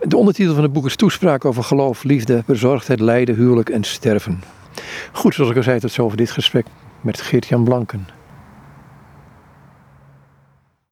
A: De ondertitel van het boek is Toespraak over geloof, liefde, bezorgdheid, lijden, huwelijk en sterven. Goed, zoals ik al zei, tot zover dit gesprek met Geert-Jan Blanken.